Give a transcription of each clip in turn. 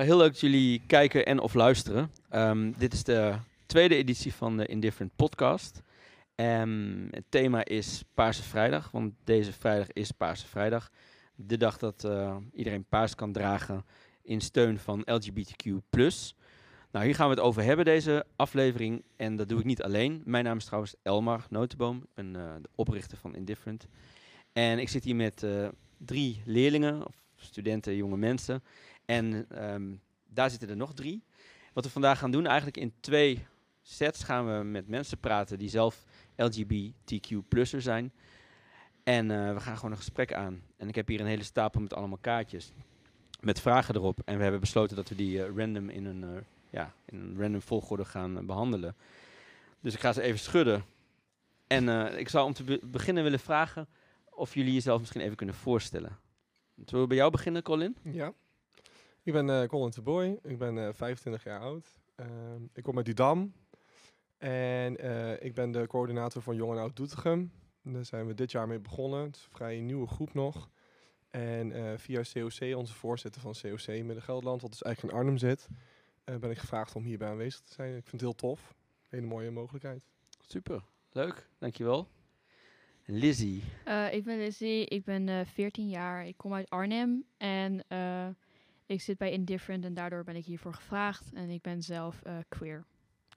Nou, heel leuk dat jullie kijken en of luisteren. Ehm, dit is de tweede editie van de Indifferent podcast. Um, het thema is Paarse Vrijdag, want deze vrijdag is Paarse Vrijdag. De dag dat uh, iedereen paars kan dragen in steun van LGBTQ+. Nou, hier gaan we het over hebben, deze aflevering. En dat doe ik niet alleen. Mijn naam is trouwens Elmar Notenboom. Ik ben uh, de oprichter van Indifferent. En ik zit hier met drie leerlingen, of studenten, jonge mensen. En um, daar zitten er nog drie. Wat we vandaag gaan doen, eigenlijk in twee sets gaan we met mensen praten die zelf LGBTQ-plusser zijn. En uh, we gaan gewoon een gesprek aan. En ik heb hier een hele stapel met allemaal kaartjes. Met vragen erop. En we hebben besloten dat we die uh, random in een, uh, ja, in een random volgorde gaan behandelen. Dus ik ga ze even schudden. En ik zou om te be beginnen willen vragen of jullie jezelf misschien even kunnen voorstellen. Zullen we bij jou beginnen, Colin? Ja. Ik ben uh, Colin de Boy. Ik ben uh, 25 jaar oud. Uh, ik kom uit Didam. En uh, ik ben de coördinator van Jong en Oud Doetinchem. Daar zijn we dit jaar mee begonnen. Het is een vrij nieuwe groep nog. En uh, via COC, onze voorzitter van COC Midden-Gelderland, wat dus eigenlijk in Arnhem zit, uh, ben ik gevraagd om hierbij aanwezig te zijn. Ik vind het heel tof. Een hele mooie mogelijkheid. Super, leuk. Dankjewel. Lizzie. Uh, ik ben Lizzie, ik ben uh, 14 jaar, ik kom uit Arnhem en uh, ik zit bij Indifferent en daardoor ben ik hiervoor gevraagd en ik ben zelf uh, queer.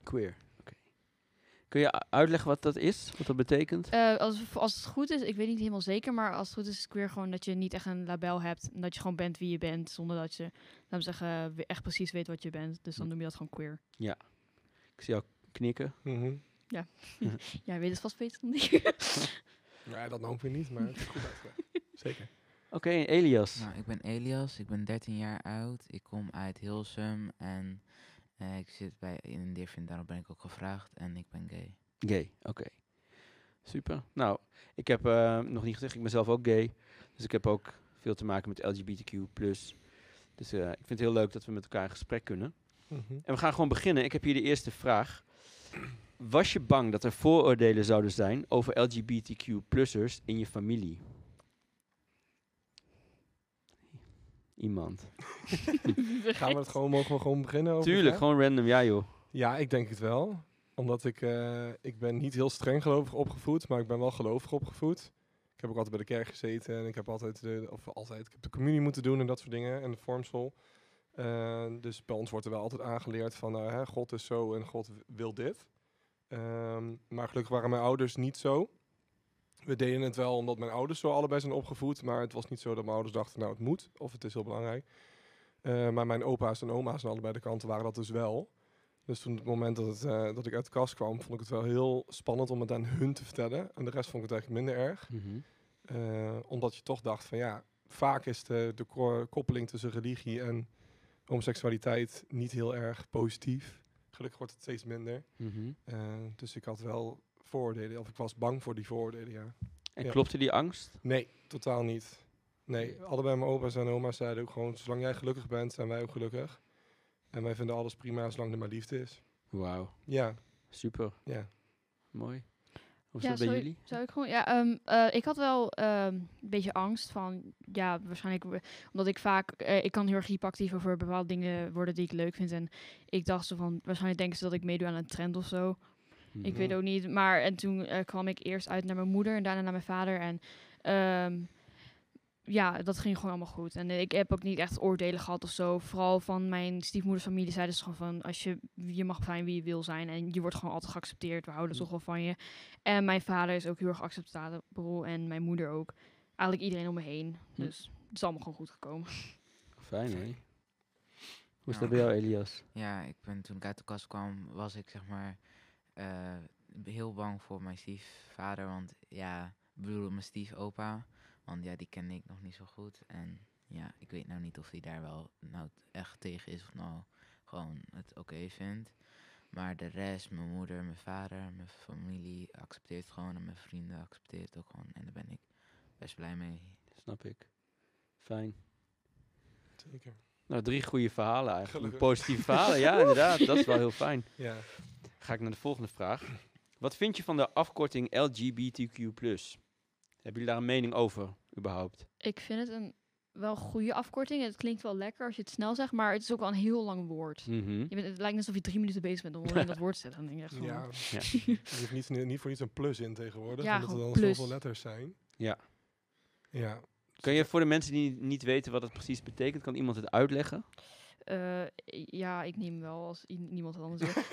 Queer, oké. Okay. Kun je uitleggen wat dat is, wat dat betekent? Uh, als, als het goed is, ik weet niet helemaal zeker, maar als het goed is, is queer gewoon dat je niet echt een label hebt en dat je gewoon bent wie je bent, zonder dat je, laten we zeggen, echt precies weet wat je bent. Dus dan noem je dat gewoon queer. Ja. Ik zie jou knikken. Mm -hmm. Ja. Jij weet het vast beter dan ik. Ja, dat nou weer niet, maar het is goed uitgelegd. Zeker. Oké, okay, Elias. Nou, ik ben Elias, ik ben 13 jaar oud. Ik kom uit Hilsum en uh, ik zit bij Indifferent, daarom ben ik ook gevraagd. En ik ben gay. Gay, oké. Okay. Super. Nou, ik heb uh, nog niet gezegd, ik ben zelf ook gay. Dus ik heb ook veel te maken met LGBTQ+. Dus uh, ik vind het heel leuk dat we met elkaar in gesprek kunnen. Mm -hmm. En we gaan gewoon beginnen. Ik heb hier de eerste vraag. Was je bang dat er vooroordelen zouden zijn over LGBTQ-plussers in je familie? Iemand. Gaan we het gewoon, mogen we gewoon beginnen? Over Tuurlijk, gewoon random, ja joh. Ja, ik denk het wel. Omdat ik, uh, ik ben niet heel streng gelovig opgevoed, maar ik ben wel gelovig opgevoed. Ik heb ook altijd bij de kerk gezeten en ik heb altijd, de, of altijd, ik heb de communie moeten doen en dat soort dingen en de vormsel. Uh, dus bij ons wordt er wel altijd aangeleerd van, uh, hè, God is zo en God wil dit. Um, maar gelukkig waren mijn ouders niet zo. We deden het wel omdat mijn ouders zo allebei zijn opgevoed. Maar het was niet zo dat mijn ouders dachten, nou het moet. Of het is heel belangrijk. Uh, maar mijn opa's en oma's aan allebei de kanten waren dat dus wel. Dus toen het moment dat, het, uh, dat ik uit de kast kwam, vond ik het wel heel spannend om het aan hun te vertellen. En de rest vond ik het eigenlijk minder erg. Mm -hmm. uh, omdat je toch dacht van ja, vaak is de, de koppeling tussen religie en homoseksualiteit niet heel erg positief. Gelukkig wordt het steeds minder. Mm -hmm. uh, dus ik had wel vooroordelen, of ik was bang voor die vooroordelen, ja. En ja. klopte die angst? Nee, totaal niet. Nee, allebei mijn opa's en oma's zeiden ook gewoon, zolang jij gelukkig bent, zijn wij ook gelukkig. En wij vinden alles prima, zolang er maar liefde is. Wauw. Ja. Super. Ja. Mooi. Hoe is ja, dat bij jullie? Ik, zou ik gewoon, ja, um, uh, ik had wel um, een beetje angst van, ja, waarschijnlijk omdat ik vaak, uh, ik kan heel erg hyperactief over bepaalde dingen worden die ik leuk vind. En ik dacht zo van, waarschijnlijk denken ze dat ik meedoe aan een trend of zo. Mm-hmm. Ik weet ook niet. Maar en toen uh, kwam ik eerst uit naar mijn moeder en daarna naar mijn vader. En um, ja, dat ging gewoon allemaal goed. En ik heb ook niet echt oordelen gehad of zo. Vooral van mijn stiefmoeders familie zeiden ze gewoon van... als je, je mag zijn wie je wil zijn en je wordt gewoon altijd geaccepteerd. We houden toch wel van je. En mijn vader is ook heel erg acceptabel en mijn moeder ook. Eigenlijk iedereen om me heen. Dus het is allemaal gewoon goed gekomen. Fijn, hè? Hoe is dat bij jou, Elias? Ja, ik ben toen ik uit de kast kwam, was ik zeg maar uh, heel bang voor mijn stiefvader. Want ja, ik bedoel mijn stiefopa. Want ja, die kende ik nog niet zo goed. En ja, ik weet nou niet of hij daar wel nou echt tegen is of nou gewoon het oké okay vindt. Maar de rest, mijn moeder, mijn vader, mijn familie accepteert het gewoon. En mijn vrienden accepteren het ook gewoon. En daar ben ik best blij mee. Snap ik. Fijn. Zeker. Nou, drie goede verhalen eigenlijk. Positieve verhalen, ja inderdaad. Dat is wel heel fijn. Ja. Ga ik naar de volgende vraag. Wat vind je van de afkorting LGBTQ+. Hebben jullie daar een mening over, überhaupt? Ik vind het een wel goede afkorting. Het klinkt wel lekker als je het snel zegt, maar het is ook wel een heel lang woord. Mhm. Je bent, het lijkt net alsof je drie minuten bezig bent om alleen dat woord te zetten. Dan denk je echt Ja, Ja. je hoeft niet, niet voor iets een plus in tegenwoordig, Ja, omdat er dan plus. zoveel letters zijn. Ja. Ja. Kun je voor de mensen die niet weten wat het precies betekent, kan iemand het uitleggen? eh, ja, ik neem wel als niemand het anders wil.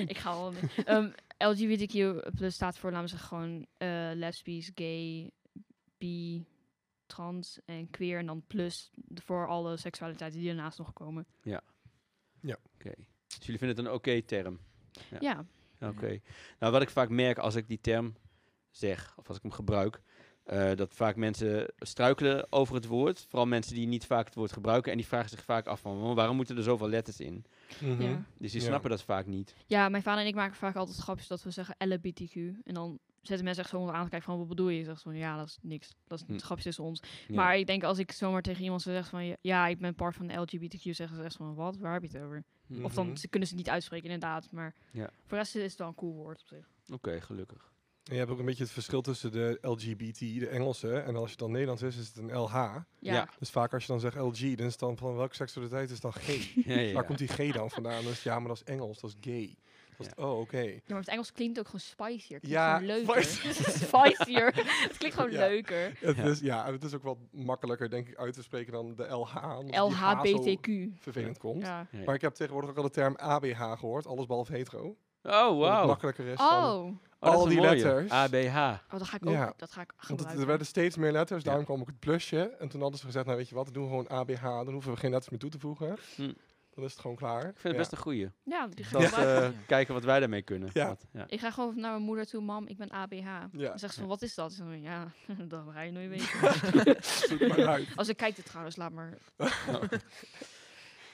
Ik ga al. Um, LGBTQ plus staat voor, laten we zeggen, gewoon eh lesbisch, gay, bi, trans en queer. En dan plus voor alle seksualiteiten die ernaast nog komen. Oké. Dus jullie vinden het een oké term? Ja. Ja, Oké. Nou, wat ik vaak merk als ik die term zeg, of als ik hem gebruik, eh, dat vaak mensen struikelen over het woord. Vooral mensen die niet vaak het woord gebruiken. En die vragen zich vaak af van, "Oh, waarom moeten er zoveel letters in? Mhm. ja. Dus die Ja. snappen dat vaak niet. ja, mijn vader en ik maken vaak altijd grapjes dat we zeggen LGBTQ. En dan zetten mensen echt zo onder aan te kijken van, wat bedoel je? Je zegt van, ja, dat is niks. Dat is Hm. het grapje tussen ons. Ja. Maar ik denk als ik zomaar tegen iemand zeggen van, ja, ik ben part van de LGBTQ, zeggen ze echt van, wat? Waar heb je het over? Hm. Of dan Mhm. ze kunnen ze het niet uitspreken, inderdaad. Maar Ja. voor de rest is het wel een cool woord op zich. Oké, gelukkig. En je hebt ook een beetje het verschil tussen de LGBT, de Engelse, en als je dan Nederlands is, is het een LH. Ja, Ja. Dus vaak als je dan zegt LG, dan is het dan van welke seksualiteit is dan G? Ja, ja, Waar komt die G dan vandaan? Dus ja, maar dat is Engels, dat is gay. Dat is, Oh, oké. Ja, maar het Engels klinkt ook gewoon spicier. Het klinkt Ja, gewoon leuker. spicier. het klinkt gewoon Ja. leuker. Het Ja. is, ja, het is ook wat makkelijker, denk ik, uit te spreken dan de LH. LHBTQ. vervelend komt. Ja. Ja, ja. Maar ik heb tegenwoordig ook al de term ABH gehoord, alles behalve hetero. Oh, Dat het wauw. makkelijker is dan... Oh. Oh, al die mooie. letters. ABH. oh, dat ga ik ook Ja. dat ga ik Want het, gebruiken. er werden steeds meer letters, daarom Ja. kwam ook het plusje. En toen hadden ze gezegd, nou weet je wat, dan doen we gewoon ABH. Dan hoeven we geen letters meer toe te voegen. Hm. Dan is het gewoon klaar. Ik vind het best een goeie. Ja, die ga Dat, eh, kijken wat wij daarmee kunnen. Ja. Wat- ja. Ik ga gewoon naar mijn moeder toe, mam, ik ben ABH. Ja. Dan zegt ze van, wat is dat? Van, ja, dat ga je nooit weten. Zoek maar uit. Als ik kijk het trouwens, laat maar.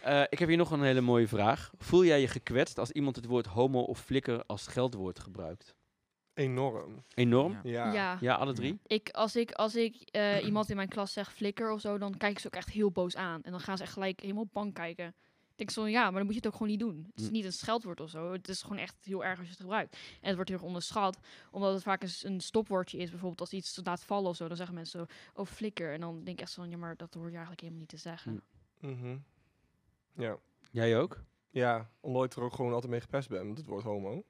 Eh, ik heb hier nog een hele mooie vraag. Voel jij je gekwetst als iemand het woord homo of flikker als scheldwoord gebruikt? Enorm. Enorm? Ja. Ja. alle drie? Ik, als ik, als ik eh, iemand in mijn klas zeg flikker of zo, dan kijken ze ook echt heel boos aan. En dan gaan ze echt gelijk helemaal bang kijken. Ik denk zo, ja, maar dan moet je het ook gewoon niet doen. Het is Hm. niet een scheldwoord of zo. Het is gewoon echt heel erg als je het gebruikt. En het wordt heel erg onderschat, omdat het vaak een, stopwoordje is. Bijvoorbeeld als iets laat vallen of zo, dan zeggen mensen zo, oh flikker. En dan denk ik echt zo, van, ja, maar dat hoor je eigenlijk helemaal niet te zeggen. Hm. Mhm. Ja. Jij ook? Ja, omdat ik er ook gewoon altijd mee gepest ben met het woord homo. Oh.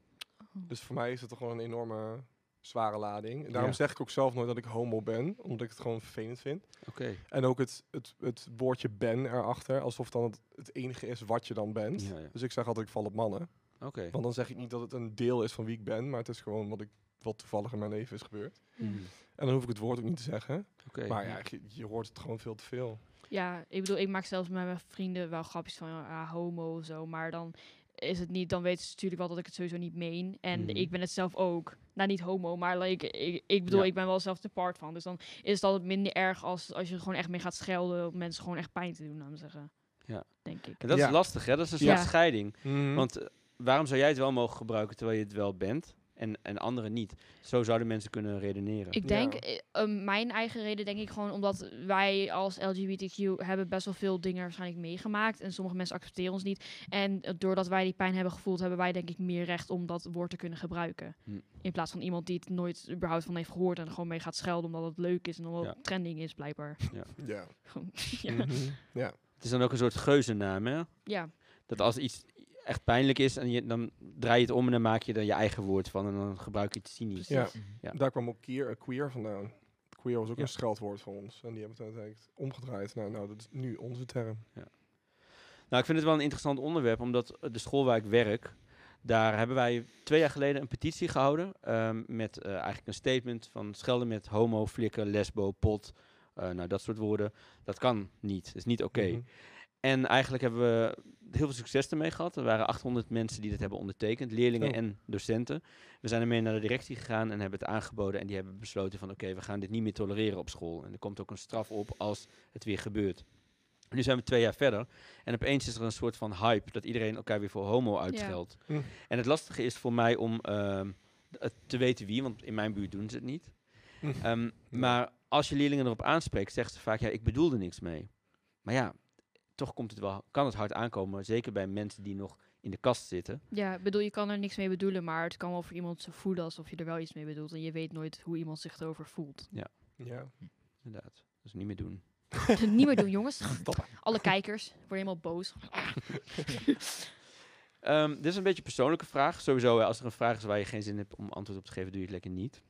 Dus voor mij is het toch gewoon een enorme zware lading. En daarom Ja. zeg ik ook zelf nooit dat ik homo ben, omdat ik het gewoon vervelend vind. Oké. En ook het, het, het woordje ben erachter, alsof dan het, het enige is wat je dan bent. Ja, ja. Dus ik zeg altijd ik val op mannen. Oké. Want dan zeg ik niet dat het een deel is van wie ik ben, maar het is gewoon wat, ik, wat toevallig in mijn leven is gebeurd. Mhm. En dan hoef ik het woord ook niet te zeggen. Oké. Maar ja, je, je hoort het gewoon veel te veel. Ja, ik bedoel, ik maak zelfs met mijn vrienden wel grapjes van ja, homo of zo. Maar dan is het niet, dan weten ze natuurlijk wel dat ik het sowieso niet meen. En Mhm. ik ben het zelf ook. Nou, niet homo, maar like, ik, ik bedoel, Ja. ik ben wel zelf de part van. Dus dan is het altijd minder erg als, als je er gewoon echt mee gaat schelden. Om mensen gewoon echt pijn te doen, laten we zeggen. Ja. Denk ik. En dat Ja. is lastig, hè? Dat is een Ja. soort scheiding. Want Want eh, waarom zou jij het wel mogen gebruiken terwijl je het wel bent en, en anderen niet? Zo zouden mensen kunnen redeneren. Ik Ja. denk, eh, eh, mijn eigen reden denk ik gewoon omdat wij als LGBTQ hebben best wel veel dingen waarschijnlijk meegemaakt. En sommige mensen accepteren ons niet. En eh, doordat wij die pijn hebben gevoeld, hebben wij denk ik meer recht om dat woord te kunnen gebruiken. Hm. In plaats van iemand die het nooit überhaupt van heeft gehoord en er gewoon mee gaat schelden omdat het leuk is en omdat Ja. het trending is blijkbaar. ja. Gewoon, ja. Mhm. ja. Het is dan ook een soort geuzennaam, hè? ja. Dat als iets echt pijnlijk is, en je, dan draai je het om en dan maak je er je eigen woord van en dan gebruik je het cynisch. Ja. Mhm. Ja. Daar kwam ook queer, eh, queer vandaan. Queer was ook Ja. een scheldwoord voor ons. En die hebben het uiteindelijk omgedraaid. Nou, nou, dat is nu onze term. Nou, ik vind het wel een interessant onderwerp, omdat eh, de school waar ik werk, daar hebben wij twee jaar geleden een petitie gehouden ehm, met eh, eigenlijk een statement van schelden met homo, flikker, lesbo, pot, eh, nou dat soort woorden. Dat kan niet, dat is niet oké. Mhm. En eigenlijk hebben we heel veel succes ermee gehad. Er waren 800 mensen die dit hebben ondertekend, leerlingen Oh. en docenten. We zijn ermee naar de directie gegaan en hebben het aangeboden. En die hebben besloten van oké, we gaan dit niet meer tolereren op school. En er komt ook een straf op als het weer gebeurt. Nu zijn we twee jaar verder en opeens is er een soort van hype dat iedereen elkaar weer voor homo uitscheldt. Hm. En het lastige is voor mij om ehm, te weten wie, want in mijn buurt doen ze het niet. Hm. Ehm, Maar als je leerlingen erop aanspreekt, zeggen ze vaak ja, ik bedoelde niks mee. Maar ja, toch komt het wel, kan het hard aankomen, zeker bij mensen die nog in de kast zitten. ja, ik bedoel, je kan er niks mee bedoelen, maar het kan wel voor iemand zo voelen alsof je er wel iets mee bedoelt. En je weet nooit hoe iemand zich erover voelt. Ja. Inderdaad, dus niet meer doen. Niet meer doen, jongens. Stoppen. Alle kijkers worden helemaal boos. Ehm, dit is een beetje een persoonlijke vraag. Sowieso, als er een vraag is waar je geen zin hebt om antwoord op te geven, doe je het lekker niet.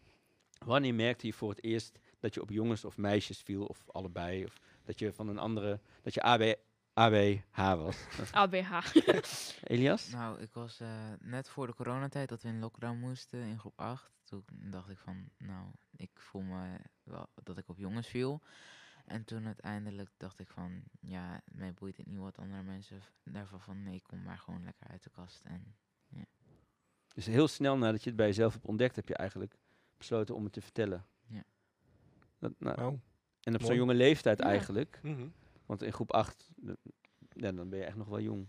Wanneer merkte je voor het eerst dat je op jongens of meisjes viel, of allebei, of dat je van een andere, dat je AB, ABH was? ABH. Elias? Nou, ik was eh, net voor de coronatijd dat we in lockdown moesten in groep 8. Toen dacht ik van, nou, ik voel me wel dat ik op jongens viel. En toen uiteindelijk dacht ik van, ja, mij boeit het niet wat andere mensen daarvan van, nee, ik kom maar gewoon lekker uit de kast. En Dus heel snel nadat je het bij jezelf hebt ontdekt, heb je eigenlijk besloten om het te vertellen. Ja. Dat, nou, Nou, en op zo'n jonge leeftijd Ja. eigenlijk, mhm. Want in groep 8, ja, dan ben je echt nog wel jong.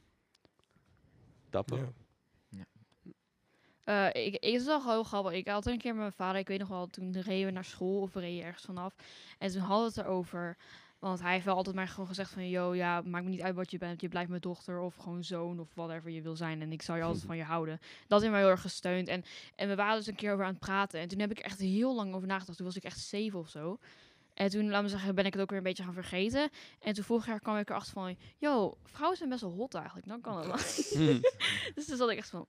Dapper. ja. Eh, ik, ik, is wel heel grappig. Ik had een keer met mijn vader, ik weet nog wel, toen reden we naar school of we reden ergens vanaf. En toen hadden we het erover. Want hij heeft wel altijd mij gewoon gezegd van, yo, ja, maakt me niet uit wat je bent. Je blijft mijn dochter of gewoon zoon of whatever je wil zijn. En ik zal je altijd van je houden. Dat heeft mij heel erg gesteund. En, en we waren dus een keer over aan het praten. En toen heb ik er echt heel lang over nagedacht. Toen was ik echt zeven of zo. En toen, laat me zeggen, ben ik het ook weer een beetje gaan vergeten. En toen vorig jaar kwam ik erachter van, yo, vrouwen zijn best wel hot eigenlijk. Dan kan het wel. Hm. Dus toen zat ik echt van.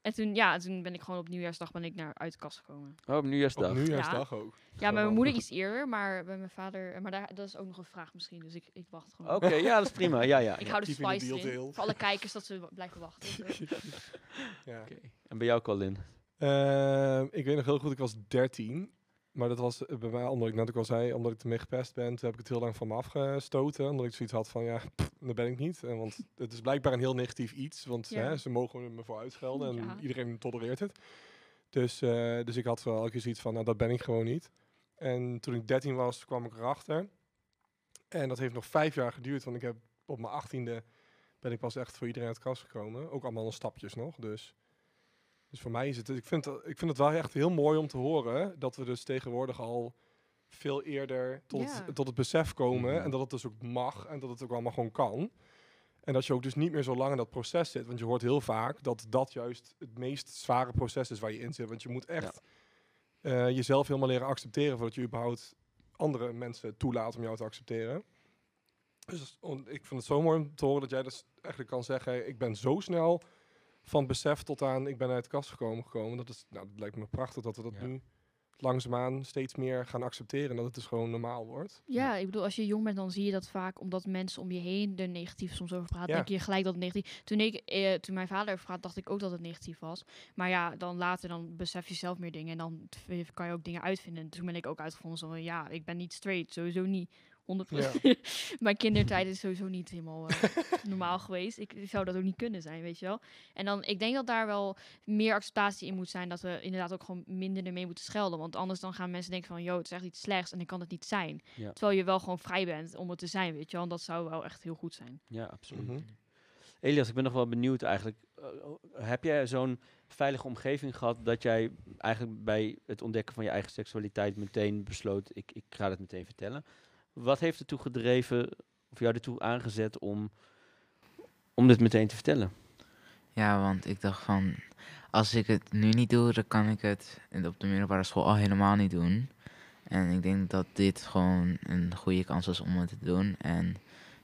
En toen, ja, toen ben ik gewoon op nieuwjaarsdag ben ik naar uit de kast gekomen. Oh, op nieuwjaarsdag. Op nieuwjaarsdag ook. Ja, bij mijn moeder iets eerder, maar bij mijn vader. Maar daar, dat is ook nog een vraag misschien. Dus ik, ik wacht gewoon. Oké, ja, dat is prima. Ja, ja. Ik ja. hou de spice deal. Voor alle kijkers dat ze blijven wachten. Ja. Oké. En bij jou, Colin? Ehm, ik weet nog heel goed, ik was 13. Maar dat was eh, bij mij, omdat ik net ook al zei, omdat ik ermee gepest ben, toen heb ik het heel lang van me afgestoten. Omdat ik zoiets had van, ja, pff, dat ben ik niet. En want het is blijkbaar een heel negatief iets, want Ja. hè, ze mogen me voor uitschelden en Ja. iedereen tolereert het. Dus, eh, dus ik had wel elke keer zoiets van, nou, dat ben ik gewoon niet. En toen ik 13 was, kwam ik erachter. En dat heeft nog vijf jaar geduurd, want ik heb op mijn achttiende ben ik pas echt voor iedereen uit de kast gekomen. Ook allemaal stapjes nog, dus... Dus voor mij is het, ik vind, het- ik vind het wel echt heel mooi om te horen dat we dus tegenwoordig al veel eerder tot, Ja. tot het besef komen Mhm. en dat het dus ook mag en dat het ook allemaal gewoon kan. En dat je ook dus niet meer zo lang in dat proces zit. Want je hoort heel vaak dat dat juist het meest zware proces is waar je in zit. Want je moet echt eh, jezelf helemaal leren accepteren voordat je überhaupt andere mensen toelaat om jou te accepteren. Dus on- ik vind het zo mooi om te horen dat jij dus eigenlijk kan zeggen, ik ben zo snel van besef tot aan ik ben uit de kast gekomen gekomen. Dat, is, nou, dat lijkt me prachtig dat we dat Ja. nu langzaamaan steeds meer gaan accepteren en dat het dus gewoon normaal wordt. Ja, ik bedoel, als je jong bent, dan zie je dat vaak omdat mensen om je heen er negatief soms over praten. Ja. Denk je gelijk dat het negatief. Toen ik, eh, toen mijn vader over praat, dacht ik ook dat het negatief was. Maar ja, dan later dan besef je zelf meer dingen en dan kan je ook dingen uitvinden. En toen ben ik ook uitgevonden zo van, ja, ik ben niet straight, sowieso niet. 100%. Mijn kindertijd is sowieso niet helemaal eh, normaal geweest. Ik zou dat ook niet kunnen zijn, weet je wel. En dan, ik denk dat daar wel meer acceptatie in moet zijn. Dat we inderdaad ook gewoon minder ermee moeten schelden. Want anders dan gaan mensen denken van, yo, het is echt iets slechts en dan kan het niet zijn. Ja. Terwijl je wel gewoon vrij bent om het te zijn, weet je wel. En dat zou wel echt heel goed zijn. Ja, absoluut. Mhm. Elias, ik ben nog wel benieuwd eigenlijk. Eh, heb jij zo'n veilige omgeving gehad dat jij eigenlijk bij het ontdekken van je eigen seksualiteit meteen besloot, ik, ik ga het meteen vertellen? Wat heeft ertoe gedreven, of jou ertoe aangezet om, om dit meteen te vertellen? Ja, want ik dacht van, als ik het nu niet doe, dan kan ik het op de middelbare school al helemaal niet doen. En ik denk dat dit gewoon een goede kans was om het te doen. En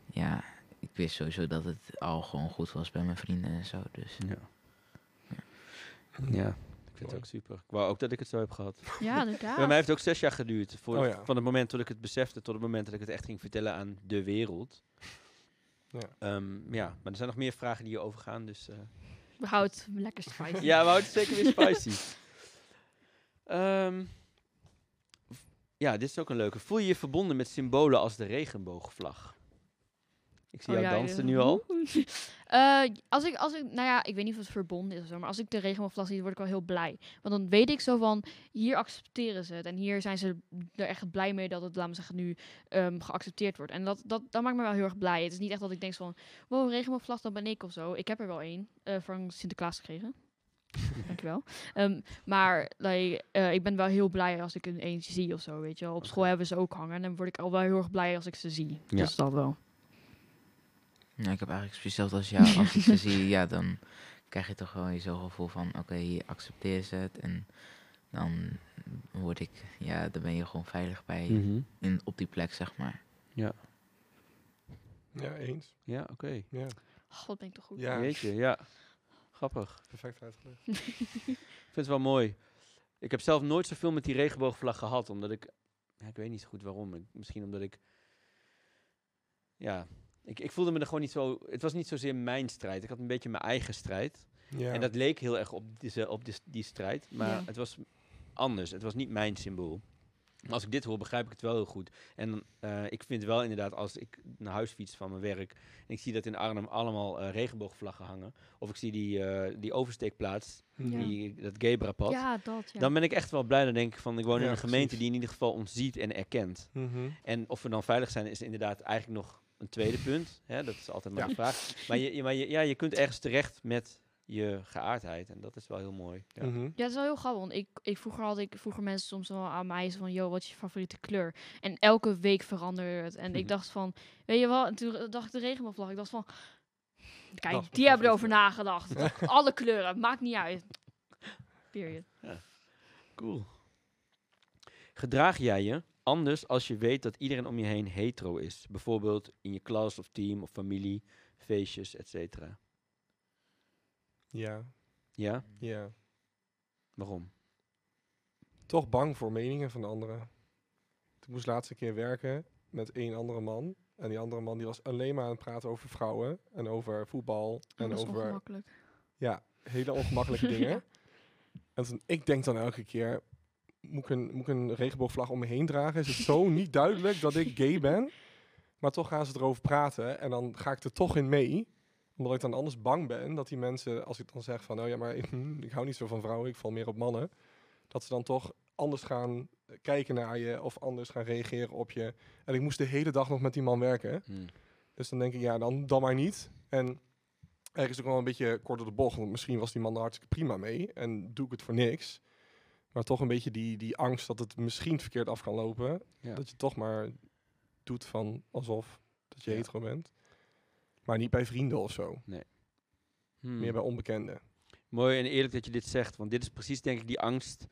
ja, ik wist sowieso dat het al gewoon goed was bij mijn vrienden en zo. Dus Ja. Ja, vind het ook super. Ik wou ook dat ik het zo heb gehad. Ja, inderdaad. Bij mij heeft het ook zes jaar geduurd. Voor, Oh ja. Van het moment dat ik het besefte tot het moment dat ik het echt ging vertellen aan de wereld. Ja. Ehm, ja, maar er zijn nog meer vragen die hierover gaan. Dus, eh, We houden het lekker spicy. ja, we houden het zeker weer spicy. Ehm, ja, dit is ook een leuke. Voel je je verbonden met symbolen als de regenboogvlag? Ik zie Oh jou ja, dansen ja. nu al. Eh, als ik, als ik, nou ja, ik weet niet of het verbonden is of zo, maar als ik de regenboogvlag zie, word ik wel heel blij. Want dan weet ik zo van, hier accepteren ze het. En hier zijn ze er echt blij mee dat het, laten we zeggen, nu ehm, geaccepteerd wordt. En dat, dat, dat maakt me wel heel erg blij. Het is niet echt dat ik denk van, wow, regenboogvlag, dat ben ik of zo. Ik heb er wel één eh, van Sinterklaas gekregen. Dankjewel. Um, maar like, eh, ik ben wel heel blij als ik een eentje zie of zo, weet je wel. Op school hebben ze ook hangen en dan word ik al wel heel erg blij als ik ze zie. Ja. Dus dat wel. Ja, ik heb eigenlijk precies hetzelfde als jou. Als ik ze zie, ja, dan krijg je toch wel je zo'n gevoel van, oké, hier accepteer ze het. En dan word ik, ja, dan ben je gewoon veilig bij, Mhm. in, op die plek, zeg maar. Ja, Ja, eens. ja oké. Ja, God, wat ben ik toch goed. Ja. Jeetje, ja. Grappig. perfect uitgelegd. Ik vind het wel mooi. Ik heb zelf nooit zoveel met die regenboogvlag gehad, omdat ik... Ja, ik weet niet zo goed waarom. Ik- misschien omdat ik... Ja, ik, ik voelde me er gewoon niet zo... Het was niet zozeer mijn strijd. Ik had een beetje mijn eigen strijd. Ja. En dat leek heel erg op, deze, op dis- die strijd. Maar Ja. het was anders. Het was niet mijn symbool. Maar als ik dit hoor, begrijp ik het wel heel goed. En eh, ik vind wel inderdaad, als ik naar huis fiets van mijn werk... en ik zie dat in Arnhem allemaal eh, regenboogvlaggen hangen... of ik zie die, eh, die oversteekplaats, Ja. die, dat Gebra-pad... Ja, dat. Ja. dan ben ik echt wel blij. Dan denk ik van, ik woon in een gemeente precies. die in ieder geval ons ziet en erkent. Mhm. En of we dan veilig zijn, is inderdaad eigenlijk nog een tweede punt. Hè? Dat is altijd maar Ja. de vraag. Maar, je, je- maar je, ja, je kunt ergens terecht met je geaardheid. En dat is wel heel mooi. Ja. Mhm. Ja, het is wel heel grappig. Want ik, ik vroeger had ik vroeger mensen soms wel aan mij van, yo, wat is je favoriete kleur? En elke week veranderde het. En Mhm. ik dacht van, weet je wel? En toen dacht ik de regenboogvlag. Ik dacht van, kijk, Dat die hebben erover nagedacht. Alle kleuren, maakt niet uit. Period. Cool. Gedraag jij je anders als je weet dat iedereen om je heen hetero is? Bijvoorbeeld in je klas of team of familie, feestjes, et cetera. Ja, Ja? ja. Waarom? Toch bang voor meningen van anderen. Ik moest laatste keer werken met één andere man. En die andere man die was alleen maar aan het praten over vrouwen. En over voetbal. En dat is over ongemakkelijk. ja, hele ongemakkelijke dingen. En toen, ik denk dan elke keer, moet ik, een, moet ik een regenboogvlag om me heen dragen? Is het zo niet duidelijk dat ik gay ben? Maar toch gaan ze erover praten en dan ga ik er toch in mee. Omdat ik dan anders bang ben dat die mensen, als ik dan zeg van, oh ja, maar ik, hm, ik hou niet zo van vrouwen, ik val meer op mannen. Dat ze dan toch anders gaan kijken naar je of anders gaan reageren op je. En ik moest de hele dag nog met die man werken. Hm. Dus dan denk ik, ja, dan, dan maar niet. En ergens ook wel een beetje kort door de bocht. Want misschien was die man er hartstikke prima mee. En doe ik het voor niks. Maar toch een beetje die, die angst dat het misschien verkeerd af kan lopen. Ja. Dat je toch maar doet van alsof dat je Ja. hetero bent. Maar niet bij vrienden of zo. Hm. Meer bij onbekenden. Mooi en eerlijk dat je dit zegt, want dit is precies denk ik die angst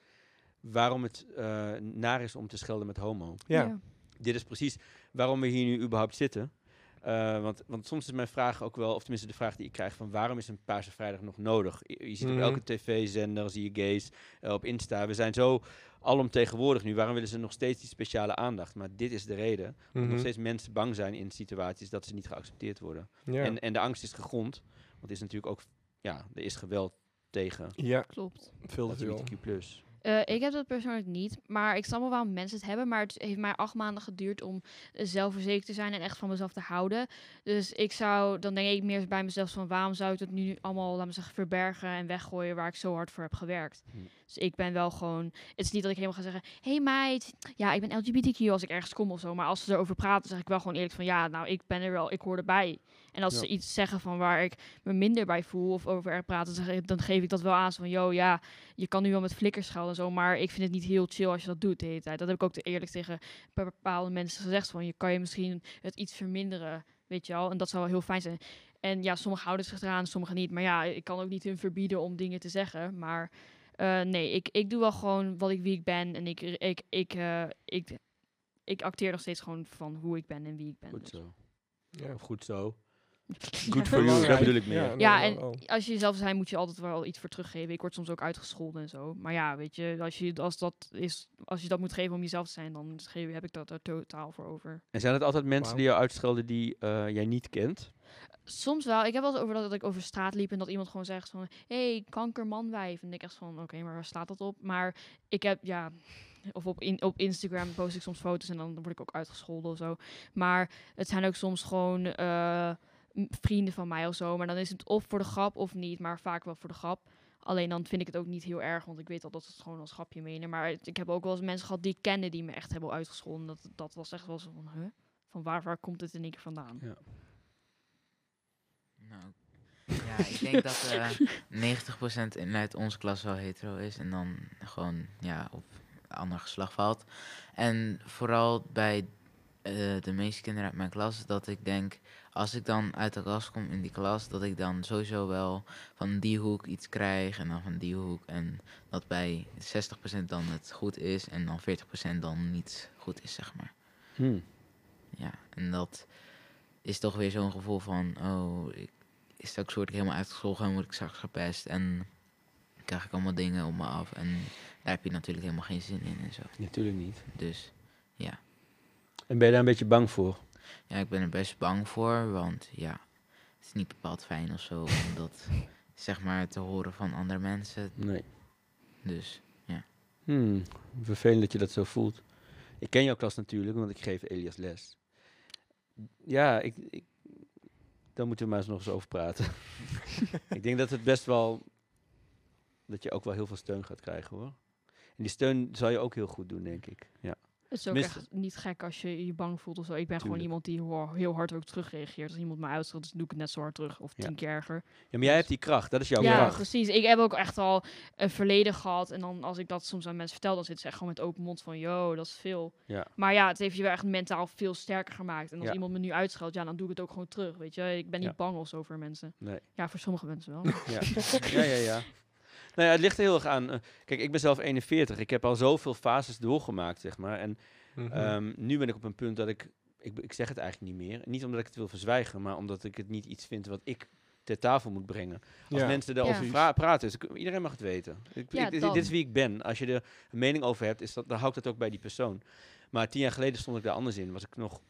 waarom het eh, naar is om te schelden met homo. Ja. Dit is precies waarom we hier nu überhaupt zitten. Eh, want, want soms is mijn vraag ook wel, of tenminste de vraag die ik krijg, van waarom is een Paarse Vrijdag nog nodig? Je, je ziet Mhm. op elke tv-zender, zie je gays, eh, op Insta. We zijn zo alomtegenwoordig nu. Waarom willen ze nog steeds die speciale aandacht? Maar dit is de reden. Omdat Mhm. nog steeds mensen bang zijn in situaties dat ze niet geaccepteerd worden. Ja. En, en de angst is gegrond. Want het is natuurlijk ook, ja, er is geweld tegen ja, Klopt. veel te veel. Eh, ik heb dat persoonlijk niet, maar ik snap wel waarom mensen het hebben. Maar het heeft mij acht maanden geduurd om eh, zelfverzekerd te zijn en echt van mezelf te houden. Dus ik zou, dan denk ik meer bij mezelf van waarom zou ik het nu allemaal, laat me zeggen, verbergen en weggooien waar ik zo hard voor heb gewerkt. Hm. Dus ik ben wel gewoon, het is niet dat ik helemaal ga zeggen, hey meid, ja ik ben LGBTQ als ik ergens kom of zo. Maar als ze erover praten, zeg ik wel gewoon eerlijk van ja, nou ik ben er wel, ik hoor erbij. En als Ja. ze iets zeggen van waar ik me minder bij voel of over er praten, dan geef ik dat wel aan. Zo van, yo, ja, je kan nu wel met flikkers schelden en zo, maar ik vind het niet heel chill als je dat doet de hele tijd. Dat heb ik ook te eerlijk tegen be- bepaalde mensen gezegd. Van, je kan je misschien het iets verminderen, weet je wel. En dat zou wel heel fijn zijn. En ja, sommigen houden zich eraan, sommigen niet. Maar ja, ik kan ook niet hun verbieden om dingen te zeggen. Maar eh, nee, ik, ik doe wel gewoon wat ik wie ik ben. En ik, ik, ik, eh, ik, ik acteer nog steeds gewoon van hoe ik ben en wie ik ben. Goed Dus- zo. Ja. Goed zo. Good for you, daar bedoel ik meer. Ja, Ja, en als je jezelf zijn, moet je altijd wel iets voor teruggeven. Ik word soms ook uitgescholden en zo. Maar ja, weet je, als je, als dat, is, als je dat moet geven om jezelf te zijn, dan geef, heb ik dat er totaal voor over. En zijn het altijd mensen die jou uitschelden die eh, jij niet kent? Soms wel. Ik heb wel eens over dat, dat ik over straat liep en dat iemand gewoon zegt van... hey, kankermanwijf. En ik echt van, oké, maar waar staat dat op? Maar ik heb, ja... Of op, in, op Instagram post ik soms foto's en dan word ik ook uitgescholden of zo. Maar het zijn ook soms gewoon eh, vrienden van mij of zo. Maar dan is het of voor de grap of niet, maar vaak wel voor de grap. Alleen dan vind ik het ook niet heel erg, want ik weet al dat ze het gewoon als grapje menen. Maar het- ik heb ook wel eens mensen gehad die ik kende die me echt hebben uitgescholden. Dat, dat was echt wel zo van, huh? Van waar, waar komt het in één keer vandaan? Ja. Nou, ja, ik denk dat eh 90% in uit onze klas wel hetero is en dan gewoon ja, op ander geslacht valt. En vooral bij eh, de meeste kinderen uit mijn klas, dat ik denk, als ik dan uit de klas kom in die klas, dat ik dan sowieso wel van die hoek iets krijg en dan van die hoek. En dat bij 60% dan het goed is en dan 40% dan niet goed is, zeg maar. Hm. Ja, en dat is toch weer zo'n gevoel van, oh, ik, straks word ik helemaal uitgescholden en word ik straks gepest. En krijg ik allemaal dingen op me af. En daar heb je natuurlijk helemaal geen zin in en zo. Natuurlijk niet. Dus En ben je daar een beetje bang voor? ja, ik ben er best bang voor, want ja, het is niet bepaald fijn of zo om dat zeg maar te horen van andere mensen. Nee. Dus Hmm, vervelend dat je dat zo voelt. Ik ken jouw klas natuurlijk, want ik geef Elias les. Ja, ik, ik, daar moeten we maar eens nog eens over praten. ik denk dat het best wel, dat je ook wel heel veel steun gaat krijgen hoor. En die steun zal je ook heel goed doen, denk ik. Ja. Het is ook echt niet gek als je je bang voelt of zo. Ik ben gewoon iemand die heel, heel hard ook terugreageert. Als iemand mij uitscheldt, dus doe ik het net zo hard terug. Of Ja. tien keer erger. ja, maar jij hebt die kracht, dat is jouw ja, kracht. precies. Ik heb ook echt al een verleden gehad. En dan als ik dat soms aan mensen vertel, dan zitten ze echt gewoon met open mond van... Yo, dat is veel. Ja. Maar ja, het heeft je wel echt mentaal veel sterker gemaakt. En als Ja. iemand me nu uitscheldt, ja, dan doe ik het ook gewoon terug. Weet je, ik ben niet Ja. bang of zo voor mensen. Nee. Ja, voor sommige mensen wel. Ja, ja, ja. Nou ja, het ligt er heel erg aan. eh, kijk, ik ben zelf 41. Ik heb al zoveel fases doorgemaakt, zeg maar. En Mhm. Ehm, nu ben ik op een punt dat ik, ik, ik zeg het eigenlijk niet meer. Niet omdat ik het wil verzwijgen, maar omdat ik het niet iets vind wat ik ter tafel moet brengen. Als Ja. mensen daarover Ja. praten, is, iedereen mag het weten. Ik, Ja, ik- dit, is wie ik ben. Als je er een mening over hebt, is dat, dan hou ik dat ook bij die persoon. Maar tien jaar geleden stond ik daar anders in. Was ik nog,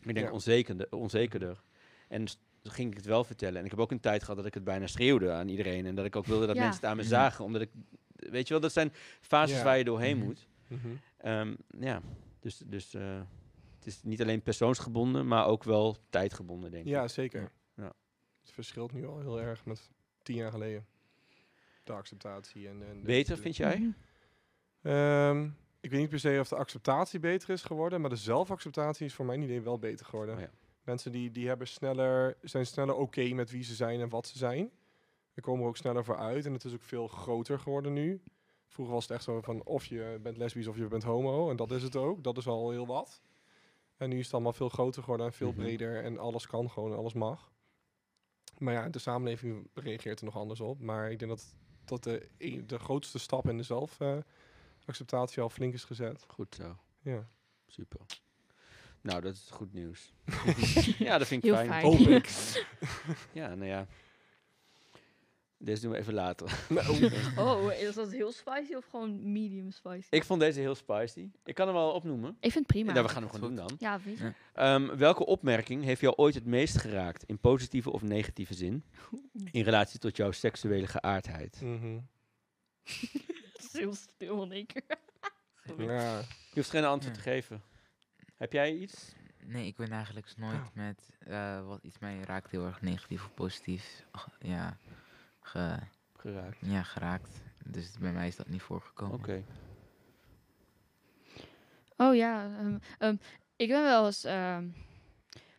ik denk, Ja. onzekerder, onzekerder. En ging ik het wel vertellen. En ik heb ook een tijd gehad dat ik het bijna schreeuwde aan iedereen. En dat ik ook wilde dat Ja. mensen het aan me Mhm. zagen. Omdat ik, weet je wel, dat zijn fases Ja. waar je doorheen Mhm. moet. Mhm. Ehm, ja, dus, dus eh, het is niet alleen persoonsgebonden, maar ook wel tijdgebonden, denk ik. Ja, zeker. Ja. Het verschilt nu al heel erg met tien jaar geleden. De acceptatie en... en de- Beter, de- vind jij? Ehm, ik weet niet per se of de acceptatie beter is geworden, maar de zelfacceptatie is voor mijn idee wel beter geworden. Oh ja. Mensen die, die hebben sneller, zijn sneller oké met wie ze zijn en wat ze zijn. Er komen er ook sneller voor uit en het is ook veel groter geworden nu. Vroeger was het echt zo van of je bent lesbisch of je bent homo en dat is het ook. Dat is al heel wat. En nu is het allemaal veel groter geworden en veel Mhm. breder en alles kan gewoon en alles mag. Maar ja, de samenleving reageert er nog anders op. Maar ik denk dat, dat de, de grootste stap in de zelfacceptatie al flink is gezet. Goed zo, Ja. super. Nou, dat is goed nieuws. ja, dat vind ik Heel fijn. fijn. Hoop ik. Ja, nou ja. Deze doen we even later. Oh, is dat heel spicy of gewoon medium spicy? ik vond deze heel spicy. Ik kan hem wel opnoemen. Ik vind het prima. We gaan hem gewoon doen dan. Ja, weet je. Ehm, welke opmerking heeft jou ooit het meest geraakt, in positieve of negatieve zin, in relatie tot jouw seksuele geaardheid? mhm. Het is heel stil in één keer. Ja. Je hoeft geen antwoord Ja. te geven. Heb jij iets? nee, ik ben eigenlijk nooit Oh. met eh, wat iets mij raakt heel erg negatief of positief ach, ja, ge, Geraakt. ja, geraakt. Dus bij mij is dat niet voorgekomen. Oké. Oh ja, ehm, ehm, ik ben wel eens, ehm,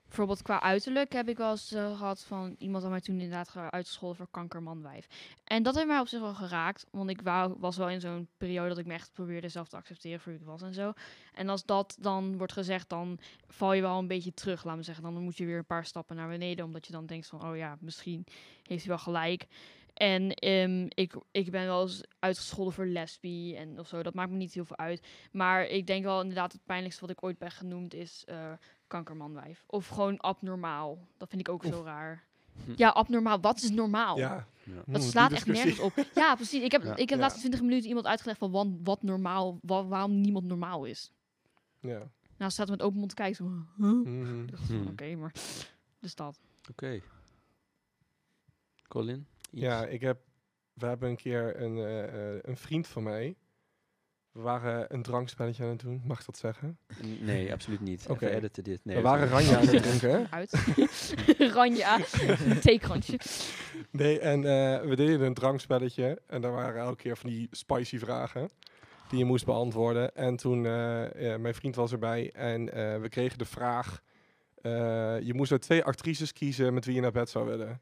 bijvoorbeeld qua uiterlijk heb ik wel eens eh, gehad van iemand had mij toen inderdaad ge- uitgescholden voor kankermanwijf. En dat heeft mij op zich wel geraakt, want ik wou, was wel in zo'n periode dat ik me echt probeerde zelf te accepteren voor wie ik was en zo. En als dat dan wordt gezegd, dan val je wel een beetje terug, laat me zeggen. Dan moet je weer een paar stappen naar beneden, omdat je dan denkt van, oh ja, misschien heeft hij wel gelijk. En ehm, ik, ik ben wel eens uitgescholden voor lesbi en of zo. Dat maakt me niet heel veel uit. Maar ik denk wel inderdaad het pijnlijkste wat ik ooit ben genoemd is eh, kankermanwijf. Of gewoon abnormaal. Dat vind ik ook zo raar. Hm. Ja, abnormaal. Wat is normaal? ja. Ja. Dat slaat echt nergens op. Ja, precies. Ik heb, Ja. ik heb de Ja. laatste 20 minuten iemand uitgelegd van wat, wat normaal, wa- waarom niemand normaal is. Ja. Nou, staat met open mond te kijken. Zo, huh? Van, Hmm. Oké, maar dus dat. Oké. Colin? Iets? Ja, ik heb, we hebben een keer een, eh, eh, een vriend van mij. We waren een drankspelletje aan het doen, mag ik dat zeggen? Nee, absoluut niet. Oké. Editen dit. Nee, we waren ranja aan het drinken. Uit. Ranja. Theekrantje. Nee, en eh, we deden een drankspelletje. En daar waren elke keer van die spicy vragen die je moest beantwoorden. En toen, eh, ja, mijn vriend was erbij en eh, we kregen de vraag... eh, je moest uit twee actrices kiezen met wie je naar bed zou willen.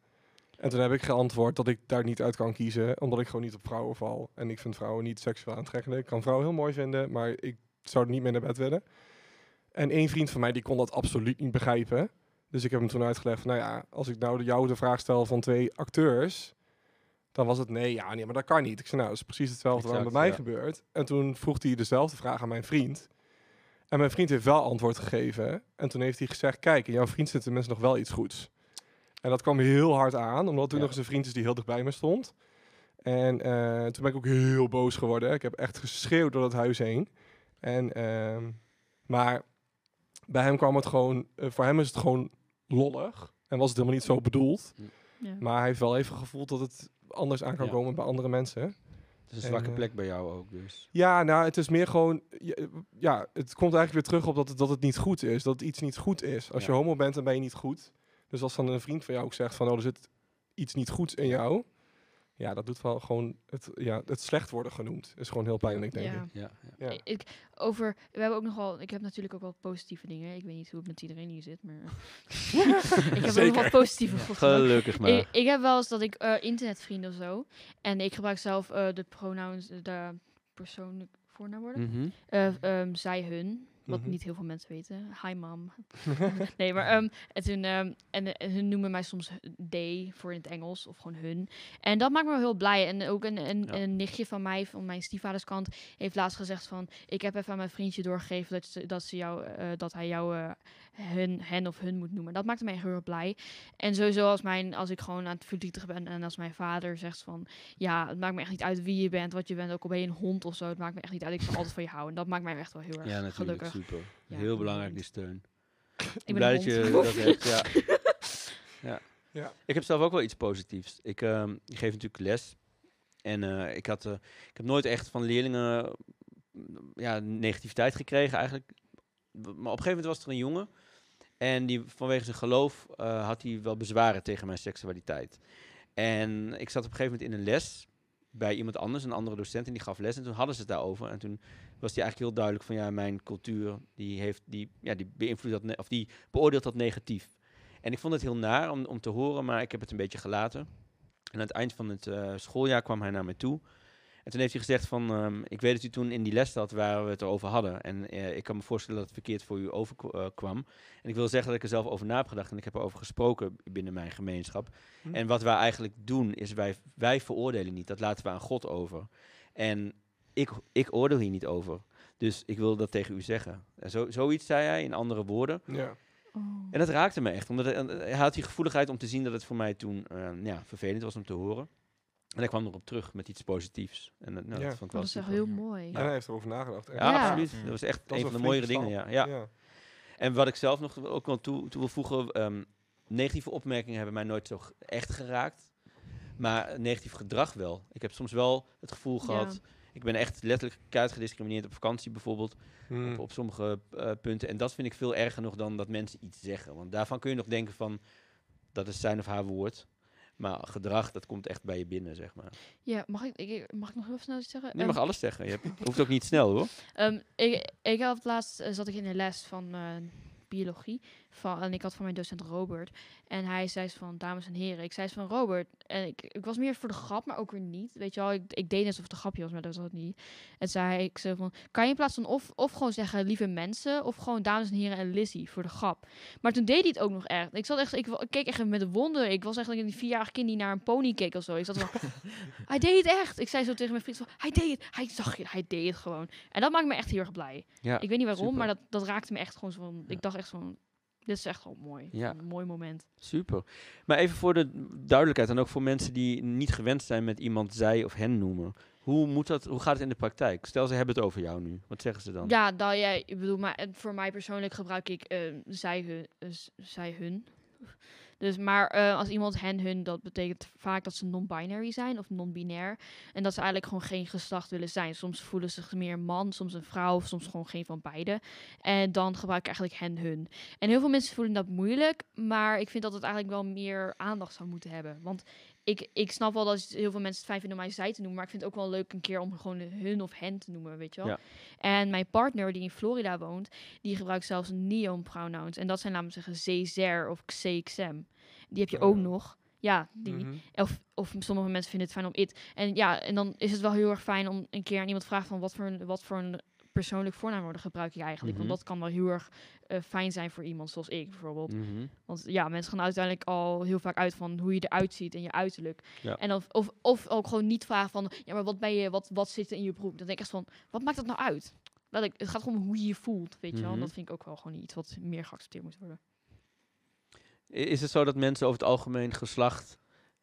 En toen heb ik geantwoord dat ik daar niet uit kan kiezen, omdat ik gewoon niet op vrouwen val. En ik vind vrouwen niet seksueel aantrekkelijk. Ik kan vrouwen heel mooi vinden, maar ik zou er niet mee naar bed willen. En één vriend van mij die kon dat absoluut niet begrijpen. Dus ik heb hem toen uitgelegd van, nou ja, als ik nou jou de vraag stel van twee acteurs, dan was het nee, ja, nee, maar dat kan niet. Ik zei, nou, dat is precies hetzelfde wat Exact, bij mij ja. gebeurt. En toen vroeg hij dezelfde vraag aan mijn vriend. En mijn vriend heeft wel antwoord gegeven. En toen heeft hij gezegd, kijk, in jouw vriend zit tenminste nog wel iets goeds. En dat kwam heel hard aan, omdat toen Ja. nog eens een vriend is die heel dicht bij me stond. En eh, toen ben ik ook heel boos geworden. Ik heb echt geschreeuwd door het huis heen. En, ehm, maar bij hem kwam het gewoon, eh, voor hem is het gewoon lollig. En was het helemaal niet zo bedoeld. Ja. Maar hij heeft wel even gevoeld dat het anders aan kan Ja. komen bij andere mensen. Het is een En, zwakke eh, plek bij jou ook, dus. Ja, nou, het is meer gewoon... Ja, ja, het komt eigenlijk weer terug op dat het, dat het niet goed is. Dat iets niet goed is. Als Ja. je homo bent, dan ben je niet goed. Dus als dan een vriend van jou ook zegt van... Oh, er zit iets niet goeds in jou. Ja, dat doet wel gewoon... Het, ja, het slecht worden genoemd. Is gewoon heel pijnlijk, denk Ja. ik. Ja, ja. Ja. Ik, over, we hebben ook nog wel, ik heb natuurlijk ook wel positieve dingen. Ik weet niet hoe het met iedereen hier zit, maar ik heb ook wel positieve. Gelukkig maar. Ik, ik heb wel eens dat ik eh, internetvrienden of zo. En ik gebruik zelf eh, de pronouns, de persoonlijk voornaamwoorden. Ehm, zij, hun. Wat Mhm. niet heel veel mensen weten. Hi, mam. nee, maar ehm, en, toen, ehm, en, eh, hun noemen mij soms they voor in het Engels of gewoon hun. En dat maakt me wel heel blij. En ook een, een, Ja. een nichtje van mij, van mijn stiefvaderskant, heeft laatst gezegd van... Ik heb even aan mijn vriendje doorgegeven dat, ze, dat, ze jou, eh, dat hij jou eh, hun, hen of hun moet noemen. Dat maakte mij echt heel erg blij. En sowieso als, mijn, als ik gewoon aan het verdrietig ben en als mijn vader zegt van... Ja, het maakt me echt niet uit wie je bent, wat je bent. Ook al ben je een hond of zo, het maakt me echt niet uit. Ik zal altijd van je houden. En dat maakt mij echt wel heel erg Ja, natuurlijk. gelukkig. Super. Ja, Heel belangrijk, die steun. Ik ben blij een dat je hond. dat hebt, ja. ja. Ja. Ik heb zelf ook wel iets positiefs. Ik, ehm, ik geef natuurlijk les. En eh, ik, had, eh, ik heb nooit echt van leerlingen ja, negativiteit gekregen eigenlijk. Maar op een gegeven moment was er een jongen. En die, vanwege zijn geloof eh, had hij wel bezwaren tegen mijn seksualiteit. En ik zat op een gegeven moment in een les bij iemand anders, een andere docent, en die gaf les. En toen hadden ze het daarover. En toen was hij eigenlijk heel duidelijk van ja, mijn cultuur die heeft die, ja, die beïnvloedt dat of die beoordeelt dat negatief. En ik vond het heel naar om, om te horen, maar ik heb het een beetje gelaten. En aan het eind van het eh, schooljaar kwam hij naar me toe. En toen heeft hij gezegd van, ehm, ik weet dat u toen in die les zat waar we het over hadden. En eh, ik kan me voorstellen dat het verkeerd voor u overkwam. en ik wil zeggen dat ik er zelf over na heb gedacht en ik heb erover gesproken binnen mijn gemeenschap. Hm. En wat wij eigenlijk doen is, wij, wij veroordelen niet. Dat laten we aan God over. En ik, ik oordeel hier niet over. Dus ik wil dat tegen u zeggen. En zo, zoiets zei hij in andere woorden. Ja. Oh. En dat raakte me echt. Omdat hij, hij had die gevoeligheid om te zien dat het voor mij toen eh, ja, vervelend was om te horen. En hij kwam erop terug met iets positiefs. En dat- nou, Ja. dat vond ik wel dat is echt super. heel mooi. En hij heeft erover nagedacht. Ja, Ja. absoluut. Dat was echt Dat een van de mooiere dingen. Ja. Ja. ja. En wat ik zelf nog ook wel toe, toe wil voegen, ehm, negatieve opmerkingen hebben mij nooit zo echt geraakt. Maar negatief gedrag wel. Ik heb soms wel het gevoel Ja. gehad, ik ben echt letterlijk keihard gediscrimineerd op vakantie bijvoorbeeld, Hm. op, op sommige eh, punten. En dat vind ik veel erger nog dan dat mensen iets zeggen. Want daarvan kun je nog denken van, dat is zijn of haar woord. Maar gedrag, dat komt echt bij je binnen, zeg maar. Ja, mag ik, ik, mag ik nog heel snel iets zeggen? Je Ehm, mag alles zeggen. Je hebt- hoeft ook niet snel hoor. Ehm, ik, ik had laatst eh, zat ik in een les van eh, biologie. Van, en ik had van mijn docent Robert. En hij zei van, dames en heren. Ik zei van, Robert. En ik, ik was meer voor de grap, maar ook weer niet. Weet je wel, ik, ik deed alsof het een grapje was, maar dat was het niet. En zei ik zo van, kan je in plaats van of, of gewoon zeggen lieve mensen, of gewoon dames en heren en Lizzie voor de grap. Maar toen deed hij het ook nog echt. Ik zat echt, ik, keek echt met wonder. Ik was eigenlijk een vierjarig kind die naar een pony keek of zo. Ik zat van, hij deed het echt. Ik zei zo tegen mijn vriend van, hij deed het. Hij zag je, hij deed het gewoon. En dat maakt me echt heel erg blij. Ja, Ik weet niet waarom, super. maar dat, dat raakte me echt gewoon zo van... Ja. Ik dacht echt van, dit is echt wel mooi. Ja. Een mooi moment. Super. Maar even voor de duidelijkheid en ook voor mensen die niet gewend zijn met iemand zij of hen noemen. Hoe, moet dat, hoe gaat het in de praktijk? Stel, ze hebben het over jou nu. Wat zeggen ze dan? Ja, dat jij, ik bedoel, maar eh, voor mij persoonlijk gebruik ik eh, zij, hun, eh, zij, hun. Dus, maar eh, als iemand hen, hun, dat betekent vaak dat ze non-binary zijn of non-binair. En dat ze eigenlijk gewoon geen geslacht willen zijn. Soms voelen ze zich meer man, soms een vrouw, of soms gewoon geen van beide. En dan gebruik ik eigenlijk hen, hun. En heel veel mensen voelen dat moeilijk, maar ik vind dat het eigenlijk wel meer aandacht zou moeten hebben. Want ik, ik snap wel dat heel veel mensen het fijn vinden om mij zij te noemen, maar ik vind het ook wel leuk een keer om gewoon hun of hen te noemen, weet je wel. Ja. En mijn partner die in Florida woont, die gebruikt zelfs neon pronouns. En dat zijn namelijk zeggen ze, zer of xe, xem. Die heb je Oh ook ja. nog. Ja, die. Mhm. Of, of sommige mensen vinden het fijn om it. En ja, en dan is het wel heel erg fijn om een keer aan iemand te vragen van wat voor een, wat voor een persoonlijk voornaamwoorden gebruik je eigenlijk. Mhm. Want dat kan wel heel erg eh, fijn zijn voor iemand zoals ik bijvoorbeeld. Mhm. Want ja, mensen gaan uiteindelijk al heel vaak uit van hoe je eruit ziet en je uiterlijk. Ja. En of, of, of ook gewoon niet vragen van, ja, maar wat ben je, wat, wat zit er in je broek? Dan denk ik echt van, wat maakt dat nou uit? letterlijk, het gaat gewoon om hoe je je voelt, weet je wel. Mhm. Dat vind ik ook wel gewoon iets wat meer geaccepteerd moet worden. Is het zo dat mensen over het algemeen geslacht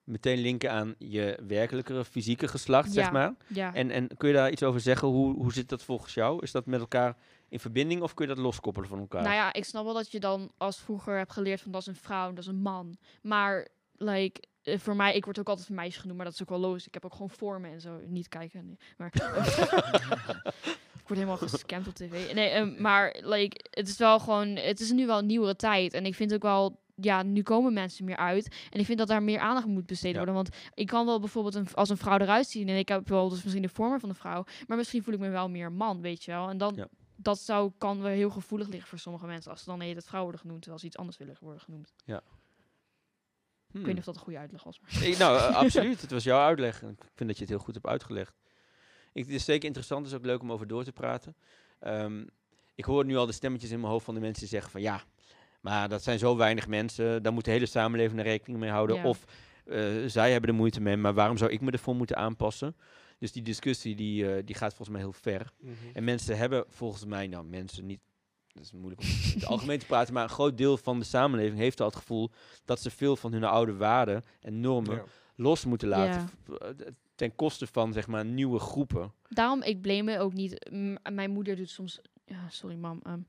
meteen linken aan je werkelijke fysieke geslacht, zeg maar? Ja, En, en kun je daar iets over zeggen? Hoe, hoe zit dat volgens jou? Is dat met elkaar in verbinding of kun je dat loskoppelen van elkaar? nou ja, ik snap wel dat je dan als vroeger hebt geleerd van dat is een vrouw, dat is een man. Maar, like, eh, voor mij, ik word ook altijd een meisje genoemd, maar dat is ook wel logisch. Ik heb ook gewoon vormen en zo. Niet kijken, nee. Maar, ik word helemaal gescamd op tv. Nee, ehm, maar, like, het is wel gewoon, het is nu wel een nieuwere tijd. En ik vind ook wel, ja, nu komen mensen meer uit. En ik vind dat daar meer aandacht aan moet besteed Ja. worden. Want ik kan wel bijvoorbeeld een, als een vrouw eruit zien. En ik heb wel dus misschien de vormen van de vrouw. Maar misschien voel ik me wel meer man, weet je wel. En dan, Ja. dat zou, kan wel heel gevoelig liggen voor sommige mensen. Als ze dan hele tijd vrouw worden genoemd, terwijl ze iets anders willen worden genoemd. Hmm. Ik weet niet of dat een goede uitleg was. Maar. Ik- nou, eh, absoluut. Het was jouw uitleg. En Ik vind dat je het heel goed hebt uitgelegd. Ik, het is zeker interessant. Het is ook leuk om over door te praten. Ehm, ik hoor nu al de stemmetjes in mijn hoofd van de mensen die zeggen van ja, maar dat zijn zo weinig mensen. Daar moet de hele samenleving er rekening mee houden. Ja. Of eh, zij hebben er moeite mee, maar waarom zou ik me ervoor moeten aanpassen? Dus die discussie die, eh, die gaat volgens mij heel ver. Mhm. En mensen hebben volgens mij, nou mensen niet, dat is moeilijk om in het algemeen te praten, maar een groot deel van de samenleving heeft al het gevoel dat ze veel van hun oude waarden en normen Ja. los moeten laten. Ja. eh, Ten koste van zeg maar nieuwe groepen. Daarom, ik blame ook niet. M- mijn moeder doet soms. Ja, sorry, mam. ehm,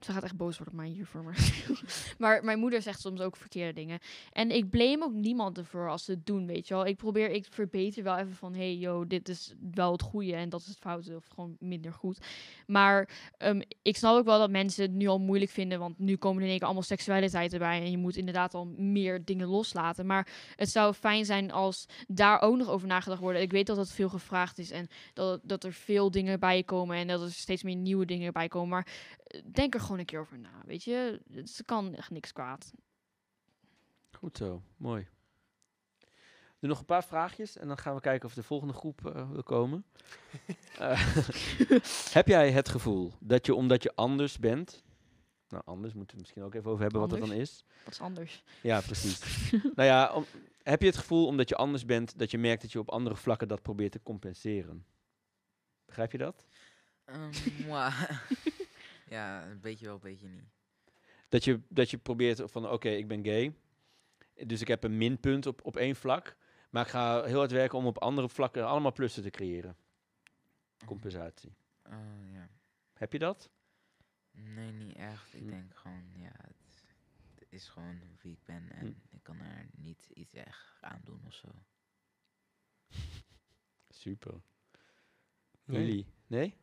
ze gaat echt boos worden op mij hiervoor. Maar, maar mijn moeder zegt soms ook verkeerde dingen. En ik blame ook niemand ervoor als ze het doen, weet je wel. Ik probeer, ik verbeter wel even van... hey, yo, dit is wel het goede en dat is het foute. Of gewoon minder goed. Maar ehm, ik snap ook wel dat mensen het nu al moeilijk vinden. Want nu komen er in één keer allemaal seksualiteit erbij. En je moet inderdaad al meer dingen loslaten. Maar het zou fijn zijn als daar ook nog over nagedacht wordt. Ik weet dat dat veel gevraagd is. En dat, dat er veel dingen bij komen en dat er steeds meer nieuwe dingen bij komen. Maar eh, denk er gewoon een keer over na, weet je. Ze kan echt niks kwaad. Goed zo, mooi. Doe nog een paar vraagjes en dan gaan we kijken of de volgende groep eh, wil komen. Eh, heb jij het gevoel dat je omdat je anders bent... Nou, anders moeten we het misschien ook even over hebben wat dat dan is. Dat is anders. Ja, precies. nou ja, om- heb je het gevoel omdat je anders bent, dat je merkt dat je op andere vlakken dat probeert te compenseren? Begrijp je dat? Ehm, mwah. Ja, een beetje wel, een beetje niet. Dat je, dat je probeert van, oké, ik ben gay, dus ik heb een minpunt op, op één vlak, maar ik ga heel hard werken om op andere vlakken allemaal plussen te creëren. Compensatie. Oh, ja. Heb je dat? Nee, niet echt. Ik Hm. denk gewoon, ja, het, het is gewoon wie ik ben en Hm. ik kan er niet iets echt aan doen of zo. Super. Nee. Jullie? Nee?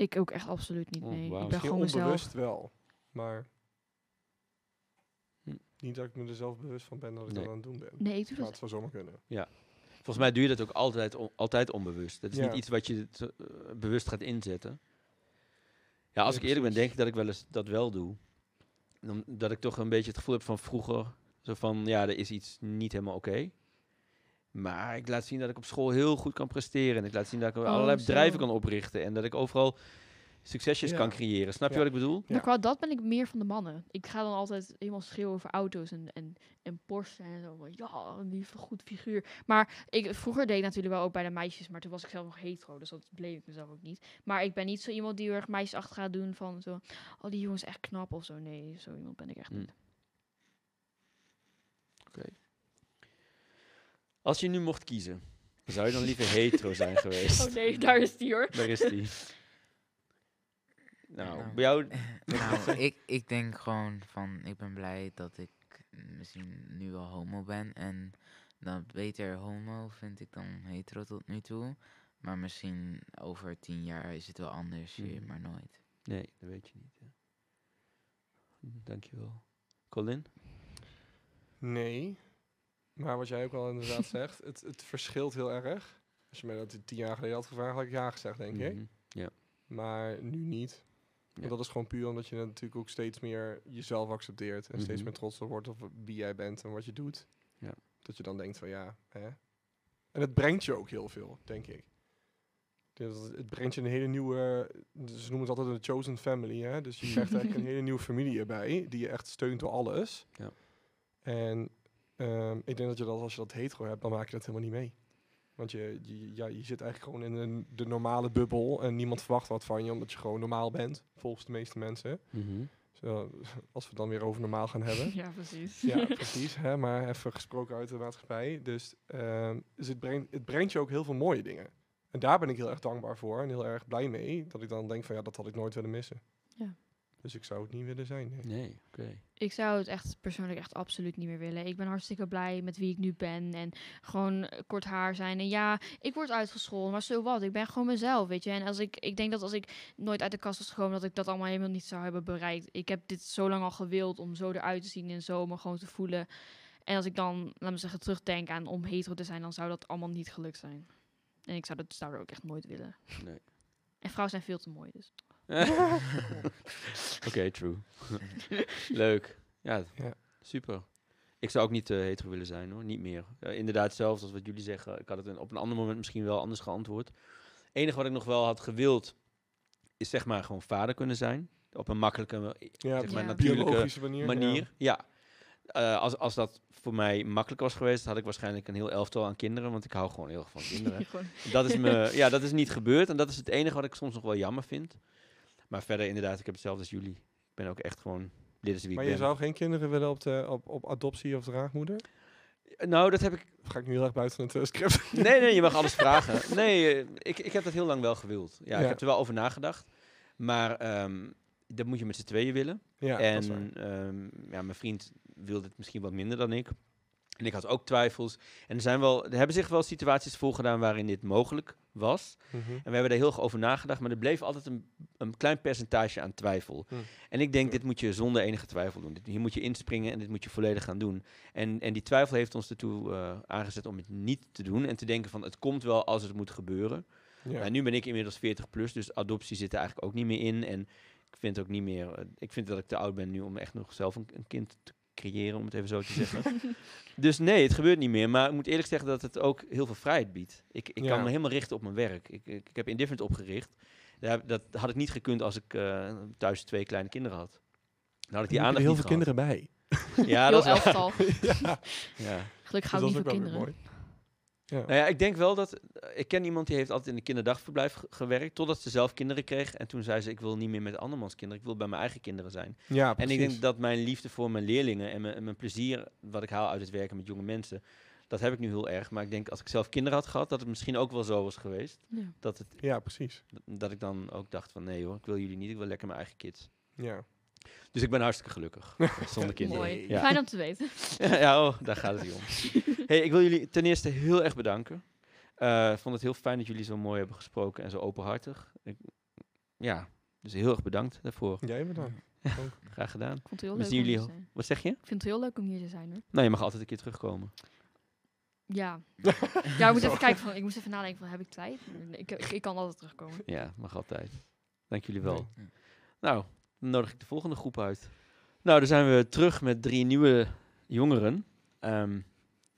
Ik ook echt absoluut niet, Oh, nee. wauw. Ik ben Misschien gewoon mezelf. wel. Maar Hm. niet dat ik me er zelf bewust van ben dat ik Nee. dat aan het doen ben. Nee, ik doe Maar dat. het zou zomaar kunnen. Volgens mij doe je dat ook altijd, on- altijd onbewust. Dat is Ja. niet iets wat je te- eh, bewust gaat inzetten. Ja, als ik eerlijk ben, denk ik dat ik wel eens dat wel doe. Dan, dat ik toch een beetje het gevoel heb van vroeger. Zo van, ja, er is iets niet helemaal oké. Maar ik laat zien dat ik op school heel goed kan presteren. En ik laat zien dat ik Oh, allerlei zo. bedrijven kan oprichten. En dat ik overal succesjes Ja. kan creëren. Snap je Ja. wat ik bedoel? Ja. Qua dat ben ik meer van de mannen. Ik ga dan altijd helemaal schreeuwen over auto's en, en, en Porsche en zo. Ja, een lief, goed figuur. Maar ik, vroeger deed ik natuurlijk wel ook bij de meisjes, maar toen was ik zelf nog hetero, dus dat bleef ik mezelf ook niet. Maar ik ben niet zo iemand die heel erg meisjes achter gaat doen van zo, oh die jongens echt knap of zo. Nee, zo iemand ben ik echt Mm. niet. Als je nu mocht kiezen, zou je dan liever hetero zijn geweest? Oh nee, daar is die hoor. Daar is die. Nou, Nou, bij jou... nou, ik, ik denk gewoon van, ik ben blij dat ik misschien nu wel homo ben. En dan beter homo vind ik dan hetero tot nu toe. Maar misschien over tien jaar is het wel anders, je Mhm. maar nooit. Nee, dat weet je niet. Ja. Dankjewel. Colin? Nee. Maar wat jij ook wel inderdaad zegt, het, het verschilt heel erg. Als je mij dat tien jaar geleden had gevraagd, had ik ja gezegd, denk ik. Mhm. Maar nu niet. Ja. En dat is gewoon puur omdat je natuurlijk ook steeds meer jezelf accepteert. En steeds Mhm. meer trots op wordt op wie jij bent en wat je doet. Ja. Dat je dan denkt van ja, hè. En het brengt je ook heel veel, denk ik. Het het brengt je een hele nieuwe, ze noemen het altijd een chosen family, hè. Dus je krijgt eigenlijk een hele nieuwe familie erbij, die je echt steunt door alles. Ja. En ehm, ik denk dat je dat als je dat hetero hebt, dan maak je dat helemaal niet mee. Want je, je, ja, je zit eigenlijk gewoon in een, de normale bubbel en niemand verwacht wat van je, omdat je gewoon normaal bent, volgens de meeste mensen. Mhm. Zo, als we het dan weer over normaal gaan hebben. Ja, precies. ja, precies. Hè, maar even gesproken uit de maatschappij. Dus, ehm, dus het, brengt, het brengt je ook heel veel mooie dingen. En daar ben ik heel erg dankbaar voor en heel erg blij mee. Dat ik dan denk van ja, dat had ik nooit willen missen. Ja. Dus ik zou het niet willen zijn. nee. Nee, oké. Ik zou het echt persoonlijk echt absoluut niet meer willen. Ik ben hartstikke blij met wie ik nu ben. En gewoon kort haar zijn. En ja, ik word uitgescholden, maar zo wat. Ik ben gewoon mezelf, weet je. En als ik, ik denk dat als ik nooit uit de kast was gekomen, dat ik dat allemaal helemaal niet zou hebben bereikt. Ik heb dit zo lang al gewild om zo eruit te zien en zo me gewoon te voelen. En als ik dan, laat me zeggen, terugdenk aan om hetero te zijn, dan zou dat allemaal niet gelukt zijn. En ik zou dat daardoor ook echt nooit willen. Nee. En vrouwen zijn veel te mooi, dus. Oké, true. Leuk. Ja, Ja. super. Ik zou ook niet eh hetero willen zijn hoor, niet meer. Eh, inderdaad, zelfs als wat jullie zeggen. Ik had het een- op een ander moment misschien wel anders geantwoord. Het enige wat ik nog wel had gewild, is zeg maar gewoon vader kunnen zijn. Op een makkelijke, eh, Ja, zeg maar Ja. natuurlijke biologische manier. manier. Ja. Eh, als, als dat voor mij makkelijk was geweest, had ik waarschijnlijk een heel elftal aan kinderen. Want ik hou gewoon heel erg van kinderen. Dat, is me, ja, dat is niet gebeurd. En dat is het enige wat ik soms nog wel jammer vind. Maar verder inderdaad, ik heb hetzelfde als jullie. Ik ben ook echt gewoon, dit is wie Maar ik je ben. zou geen kinderen willen op, de, op, op adoptie of draagmoeder? Nou, dat heb ik... Ga ik nu heel erg buiten het eh, script? Nee, nee, je mag alles vragen. Nee, eh, ik, ik heb dat heel lang wel gewild. Ja, Ja. ik heb er wel over nagedacht. Maar ehm, dat moet je met z'n tweeën willen. ja, dat is waar. en ehm, ja, mijn vriend wilde het misschien wat minder dan ik. En ik had ook twijfels. En er, zijn wel, er hebben zich wel situaties voorgedaan waarin dit mogelijk was. Mhm. En we hebben daar heel erg over nagedacht, maar er bleef altijd een, een klein percentage aan twijfel. Hm. En ik denk, Ja. dit moet je zonder enige twijfel doen. Dit, hier moet je inspringen en dit moet je volledig gaan doen. En, en die twijfel heeft ons ertoe eh, aangezet om het niet te doen. En te denken van, het komt wel als het moet gebeuren. Ja. Nou, nu ben ik inmiddels 40 plus, dus adoptie zit er eigenlijk ook niet meer in. En ik vind ook niet meer, eh, ik vind dat ik te oud ben nu om echt nog zelf een, een kind te creëren, om het even zo te zeggen. dus nee, het gebeurt niet meer. Maar ik moet eerlijk zeggen dat het ook heel veel vrijheid biedt. Ik, ik Ja. kan me helemaal richten op mijn werk. Ik, ik, ik heb Indifferent opgericht. Daar- dat had ik niet gekund als ik eh, thuis twee kleine kinderen had. Dan had ik die Er aandacht heel niet veel gehad. kinderen bij. Ja, Heel dat is elftal. ja, ja. Gelukkig dus hou ik dat is niet weer kinderen. Ja. Nou ja, ik denk wel dat... eh, Ik ken iemand die heeft altijd in een kinderdagverblijf ge- gewerkt... totdat ze zelf kinderen kreeg. En toen zei ze, ik wil niet meer met andermans kinderen. Ik wil bij mijn eigen kinderen zijn. ja, En precies. ik denk dat mijn liefde voor mijn leerlingen... en mijn, en mijn plezier wat ik haal uit het werken met jonge mensen... dat heb ik nu heel erg. Maar ik denk, als ik zelf kinderen had gehad... dat het misschien ook wel zo was geweest. Ja. Dat, het, Ja, precies. dat ik dan ook dacht van... nee hoor, ik wil jullie niet. Ik wil lekker mijn eigen kids. Ja. Dus ik ben hartstikke gelukkig. zonder kinderen. Mooi. Ja. Fijn om te weten. ja, oh, daar gaat het om. hey, ik wil jullie ten eerste heel erg bedanken. Eh, Ik vond het heel fijn dat jullie zo mooi hebben gesproken en zo openhartig. Ik, ja, dus heel erg bedankt daarvoor. Jij bedankt. Graag gedaan. Ik vond het heel We leuk zien om hier jullie te zijn. Wat zeg je? Ik vind het heel leuk om hier te zijn hoor. Nou, je mag altijd een keer terugkomen. Ja. ja, ik moet even kijken. Van, ik moest even nadenken van, heb ik tijd? Ik, ik, ik kan altijd terugkomen. Ja, mag altijd. Dank jullie wel. Nee. Nou, dan nodig ik de volgende groep uit. Nou, dan zijn we terug met drie nieuwe jongeren. Ehm,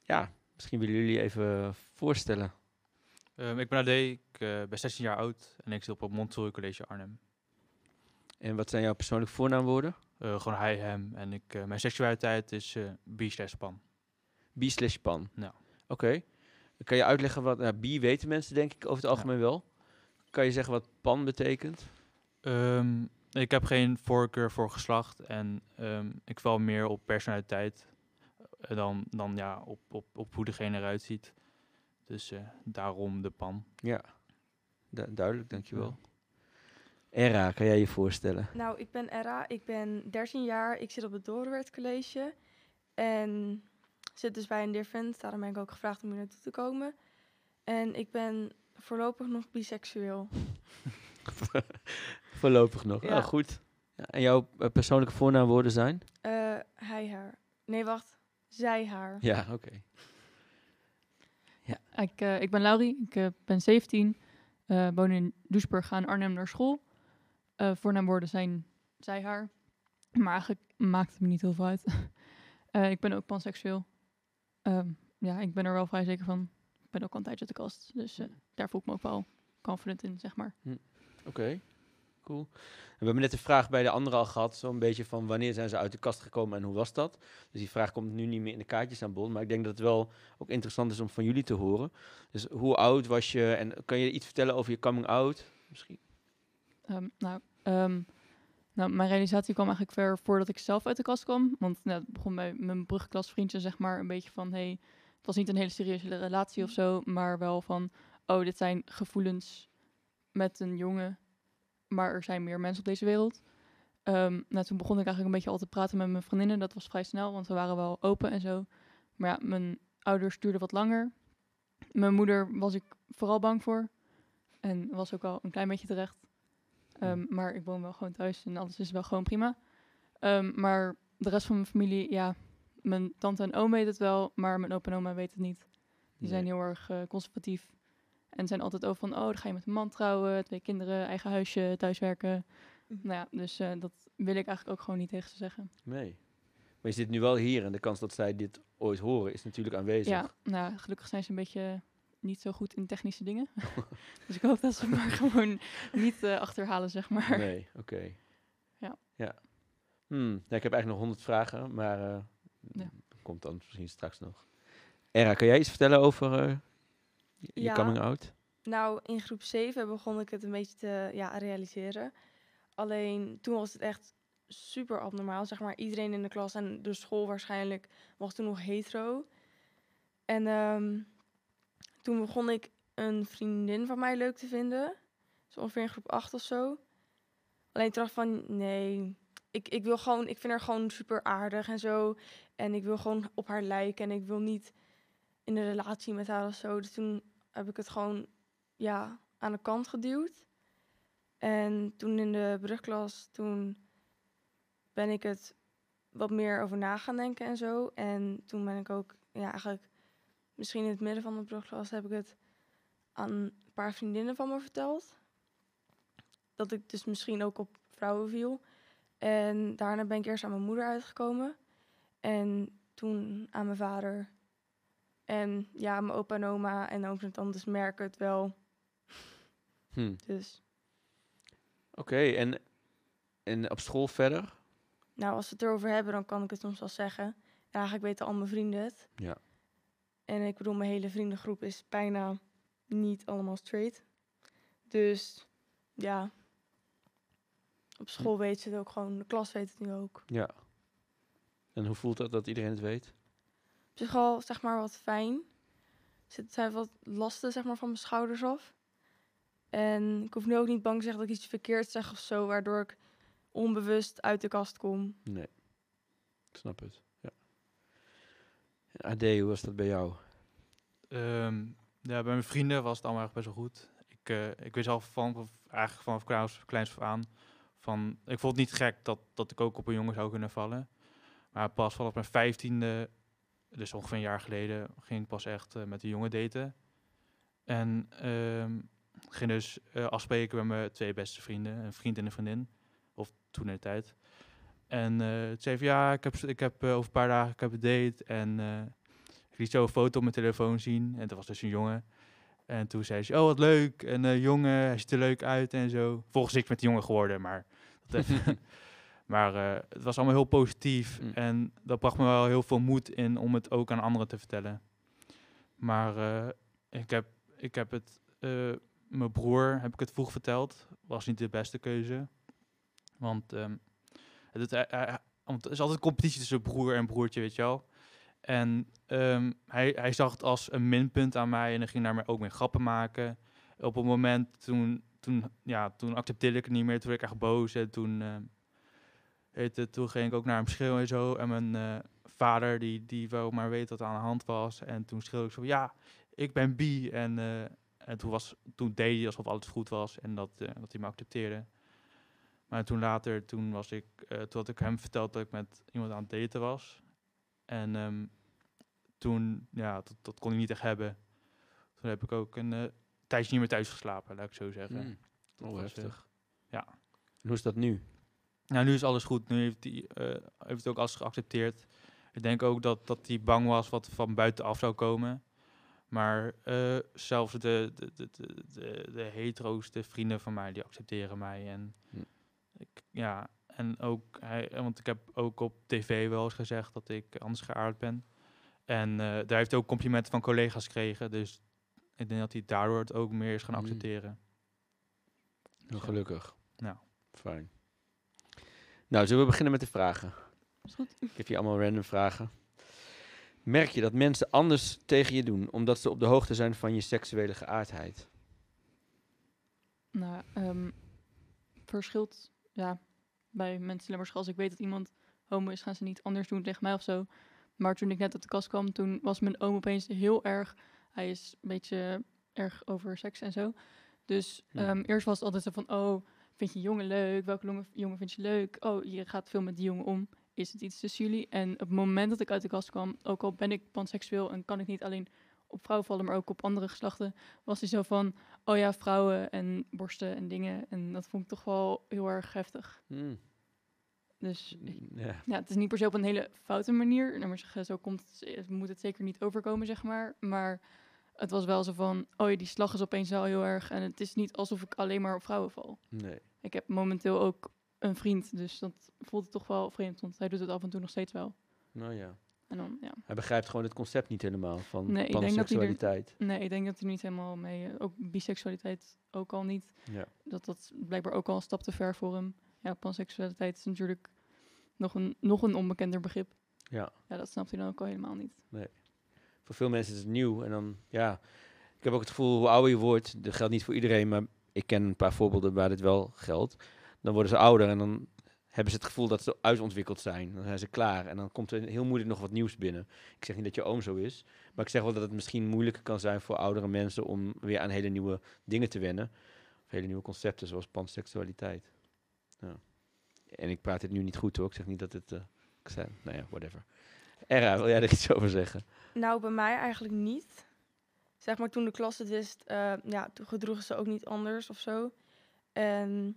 ja, misschien willen jullie even voorstellen. Ehm, ik ben Ade, ik eh, ben 16 jaar oud en ik zit op het Montessori College Arnhem. En wat zijn jouw persoonlijke voornaamwoorden? Eh, gewoon hij, hem en ik, eh, mijn seksualiteit is eh bi slash pan. Bi slash pan. Ja. Oké. Kan je uitleggen wat... Nou, bi weten mensen denk ik over het algemeen wel. Kan je zeggen wat pan betekent? Ehm, ik heb geen voorkeur voor geslacht en ehm, ik val meer op personaliteit eh, dan, dan ja, op, op, op hoe degene eruit ziet. Dus eh, daarom de pan. Ja. Du- duidelijk, dankjewel. Era, kan jij je voorstellen? Nou, ik ben Era, ik ben 13 jaar, ik zit op het Doorwerth College en zit dus bij Indifferent. Daarom ben ik ook gevraagd om hier naartoe te komen. En ik ben voorlopig nog biseksueel. Voorlopig nog. Ja. Oh, goed. Ja, en jouw eh, persoonlijke voornaamwoorden zijn? Eh hij, haar. Nee, wacht. Zij, haar. Ja, oké. Ik, eh, ik ben Laurie, ik eh, ben 17, eh, woon in Doesburg, ga in Arnhem naar school. Eh, voornaamwoorden zijn zij, haar. Maar eigenlijk maakt het me niet heel veel uit. Eh, ik ben ook panseksueel. Ehm, ja, ik ben er wel vrij zeker van. Ik ben ook al een tijdje uit de kast, dus eh, daar voel ik me ook wel confident in, zeg maar. Oké. Cool. We hebben net de vraag bij de anderen al gehad, zo'n beetje van wanneer zijn ze uit de kast gekomen en hoe was dat? Dus die vraag komt nu niet meer in de kaartjes aan bod, maar ik denk dat het wel ook interessant is om van jullie te horen. Dus hoe oud was je en kan je iets vertellen over je coming out misschien? Ehm, nou, ehm, nou, mijn realisatie kwam eigenlijk ver voordat ik zelf uit de kast kwam. Want nou, het begon bij mijn brugklasvriendje, zeg maar, een beetje van... Hey, het was niet een hele serieuze relatie of zo, maar wel van... Oh, dit zijn gevoelens met een jongen, maar er zijn meer mensen op deze wereld. Ehm, nou, toen begon ik eigenlijk een beetje al te praten met mijn vriendinnen. Dat was vrij snel, want we waren wel open en zo. Maar ja, mijn ouders duurde wat langer. Mijn moeder was ik vooral bang voor. En was ook al een klein beetje terecht. Ehm, maar ik woon wel gewoon thuis en alles is wel gewoon prima. Ehm, maar de rest van mijn familie, ja, mijn tante en oom weten het wel, maar mijn opa en oma weten het niet. Die zijn heel erg eh, conservatief. En zijn altijd over van, oh, dan ga je met een man trouwen, twee kinderen, eigen huisje, thuiswerken. Mhm. Nou ja, dus eh, dat wil ik eigenlijk ook gewoon niet tegen ze zeggen. Nee. Maar je zit nu wel hier en de kans dat zij dit ooit horen is natuurlijk aanwezig. Ja, nou, gelukkig zijn ze een beetje niet zo goed in technische dingen. dus ik hoop dat ze maar gewoon niet eh, achterhalen, zeg maar. Nee, oké. Ja. Ja. Hmm, ja, ik heb eigenlijk nog honderd vragen, maar eh, Ja. komt dan misschien straks nog. Era, kan jij iets vertellen over eh, je Ja. coming out? Nou, in groep 7 begon ik het een beetje te ja, realiseren. Alleen toen was het echt super abnormaal. Zeg maar, iedereen in de klas en de school waarschijnlijk was toen nog hetero. En ehm, toen begon ik een vriendin van mij leuk te vinden. Dus ongeveer in groep 8 of zo. Alleen toen dacht van, nee, ik, ik wil gewoon, ik vind haar gewoon super aardig en zo. En ik wil gewoon op haar lijken en ik wil niet in een relatie met haar of zo. Dus toen heb ik het gewoon ja, aan de kant geduwd. En toen in de brugklas, toen ben ik het wat meer over na gaan denken en zo. En toen ben ik ook, ja, eigenlijk misschien in het midden van de brugklas heb ik het aan een paar vriendinnen van me verteld. Dat ik dus misschien ook op vrouwen viel. En daarna ben ik eerst aan mijn moeder uitgekomen. En toen aan mijn vader. En ja, mijn opa en oma en ooms en tantes merken het wel. Hm. Dus Oké, en, en op school verder? nou, als we het erover hebben, dan kan ik het soms wel zeggen. En eigenlijk weten al mijn vrienden het. Ja. En ik bedoel, mijn hele vriendengroep is bijna niet allemaal straight. Dus ja, op school weten ze het ook gewoon. De klas weet het nu ook. Ja. En hoe voelt dat dat iedereen het weet? Op zich al, zeg maar, wat fijn. Er zit- zijn wat lasten, zeg maar, van mijn schouders af. En ik hoef nu ook niet bang te zeggen dat ik iets verkeerd zeg of zo, waardoor ik onbewust uit de kast kom. Nee. Ik snap het. Ja. AD, hoe was dat bij jou? Ehm, ja, bij mijn vrienden was het allemaal echt best wel goed. Ik, eh, ik wist al van, eigenlijk vanaf kleins, kleins af aan, van, ik vond het niet gek dat, dat ik ook op een jongen zou kunnen vallen. Maar pas vanaf mijn vijftiende, dus ongeveer een jaar geleden, ging ik pas echt eh, met een jongen daten. En ehm ging dus eh, afspreken met mijn twee beste vrienden, een vriend en een vriendin. Of toen in de tijd. En eh het zei van, ja, ik heb, ik heb over een paar dagen ik heb een date en... ik liet zo een foto op mijn telefoon zien. En dat was dus een jongen. En toen zei ze, oh wat leuk. En jongen, hij ziet er leuk uit en zo. Volgens ik met die jongen geworden, maar... Dat. maar eh, het was allemaal heel positief. Mm. En dat bracht me wel heel veel moed in om het ook aan anderen te vertellen. Maar eh, ik, heb, ik heb het... eh, mijn broer heb ik het vroeg verteld. Was niet de beste keuze. Want, ehm, het, is altijd competitie tussen broer en broertje, weet je wel. En ehm, hij, hij zag het als een minpunt aan mij en hij ging daar mij ook mee grappen maken. Op een moment toen, toen, ja, toen accepteerde ik het niet meer, toen werd ik echt boos. En toen, ehm, heet het, toen ging ik ook naar hem schreeuwen en zo. En mijn eh, vader, die, die wou maar weten wat aan de hand was. En toen schreeuwde ik zo, ja, ik ben bi. En, en toen, was, toen deed hij alsof alles goed was en dat, eh, dat hij me accepteerde. Maar toen later, toen, was ik, toen had ik hem verteld dat ik met iemand aan het daten was. En ehm, toen, ja, dat, dat kon ik niet echt hebben. Toen heb ik ook een tijdje niet meer thuis geslapen, laat ik zo zeggen. Mm. Oh, heftig. ja. En hoe is dat nu? Nou, nu is alles goed. Nu heeft hij eh, heeft het ook alles geaccepteerd. Ik denk ook dat, dat hij bang was wat van buitenaf zou komen. Maar eh, zelfs de, de, de, de, de, hetero's, de vrienden van mij, die accepteren mij. En, Hm. ik, ja, en ook, hij, want ik heb ook op tv wel eens gezegd dat ik anders geaard ben. En eh, daar heeft hij ook complimenten van collega's gekregen. Dus ik denk dat hij daardoor het ook meer is gaan Hm. accepteren. Ja. gelukkig. Nou. Fijn. Nou, zullen we beginnen met de vragen? Is goed. Ik heb hier allemaal random vragen. Merk je dat mensen anders tegen je doen omdat ze op de hoogte zijn van je seksuele geaardheid? Nou, ehm, verschilt ja, bij mensen. Maar als ik weet dat iemand homo is, gaan ze niet anders doen tegen mij of zo. Maar toen ik net uit de kast kwam, toen was mijn oom opeens heel erg... Hij is een beetje erg over seks en zo. Dus Ja. ehm, eerst was het altijd zo van... Oh, vind je jongen leuk? Welke jongen, jongen vind je leuk? Oh, je gaat veel met die jongen om. Is het iets tussen jullie? En op het moment dat ik uit de kast kwam... Ook al ben ik panseksueel en kan ik niet alleen op vrouwen vallen... maar ook op andere geslachten... was hij zo van oh ja, vrouwen en borsten en dingen. En dat vond ik toch wel heel erg heftig. Hmm. Dus Ja. ja, het is niet per se op een hele foute manier. Nou, maar zo komt het, eh, moet het zeker niet overkomen, zeg maar. Maar het was wel zo van, oh ja, die slag is opeens wel heel erg. En het is niet alsof ik alleen maar op vrouwen val. Nee. Ik heb momenteel ook een vriend, dus dat voelt het toch wel vreemd. Want hij doet het af en toe nog steeds wel. Nou ja. En dan, ja. Hij begrijpt gewoon het concept niet helemaal van Nee, panseksualiteit. Nee, ik denk dat hij niet helemaal mee... Ook biseksualiteit ook al niet. Ja. dat dat blijkbaar ook al een stap te ver voor hem. Ja, panseksualiteit is natuurlijk nog een, nog een onbekender begrip. Ja. Ja, dat snapt hij dan ook al helemaal niet. Voor veel mensen is het nieuw. En dan, ja, ik heb ook het gevoel, hoe ouder je wordt, dat geldt niet voor iedereen, maar ik ken een paar voorbeelden waar dit wel geldt. Dan worden ze ouder en dan hebben ze het gevoel dat ze uitontwikkeld zijn. Dan zijn ze klaar en dan komt er heel moeilijk nog wat nieuws binnen. Ik zeg niet dat je oom zo is, maar ik zeg wel dat het misschien moeilijker kan zijn voor oudere mensen om weer aan hele nieuwe dingen te wennen. Of hele nieuwe concepten zoals panseksualiteit. En ik praat dit nu niet goed hoor, ik zeg niet dat het... eh, ik zei, nou ja, whatever. Era, wil jij er iets over zeggen? Nou, bij mij eigenlijk niet. Zeg maar, toen de klas het wist, eh, ja, toen gedroegen ze ook niet anders of zo. En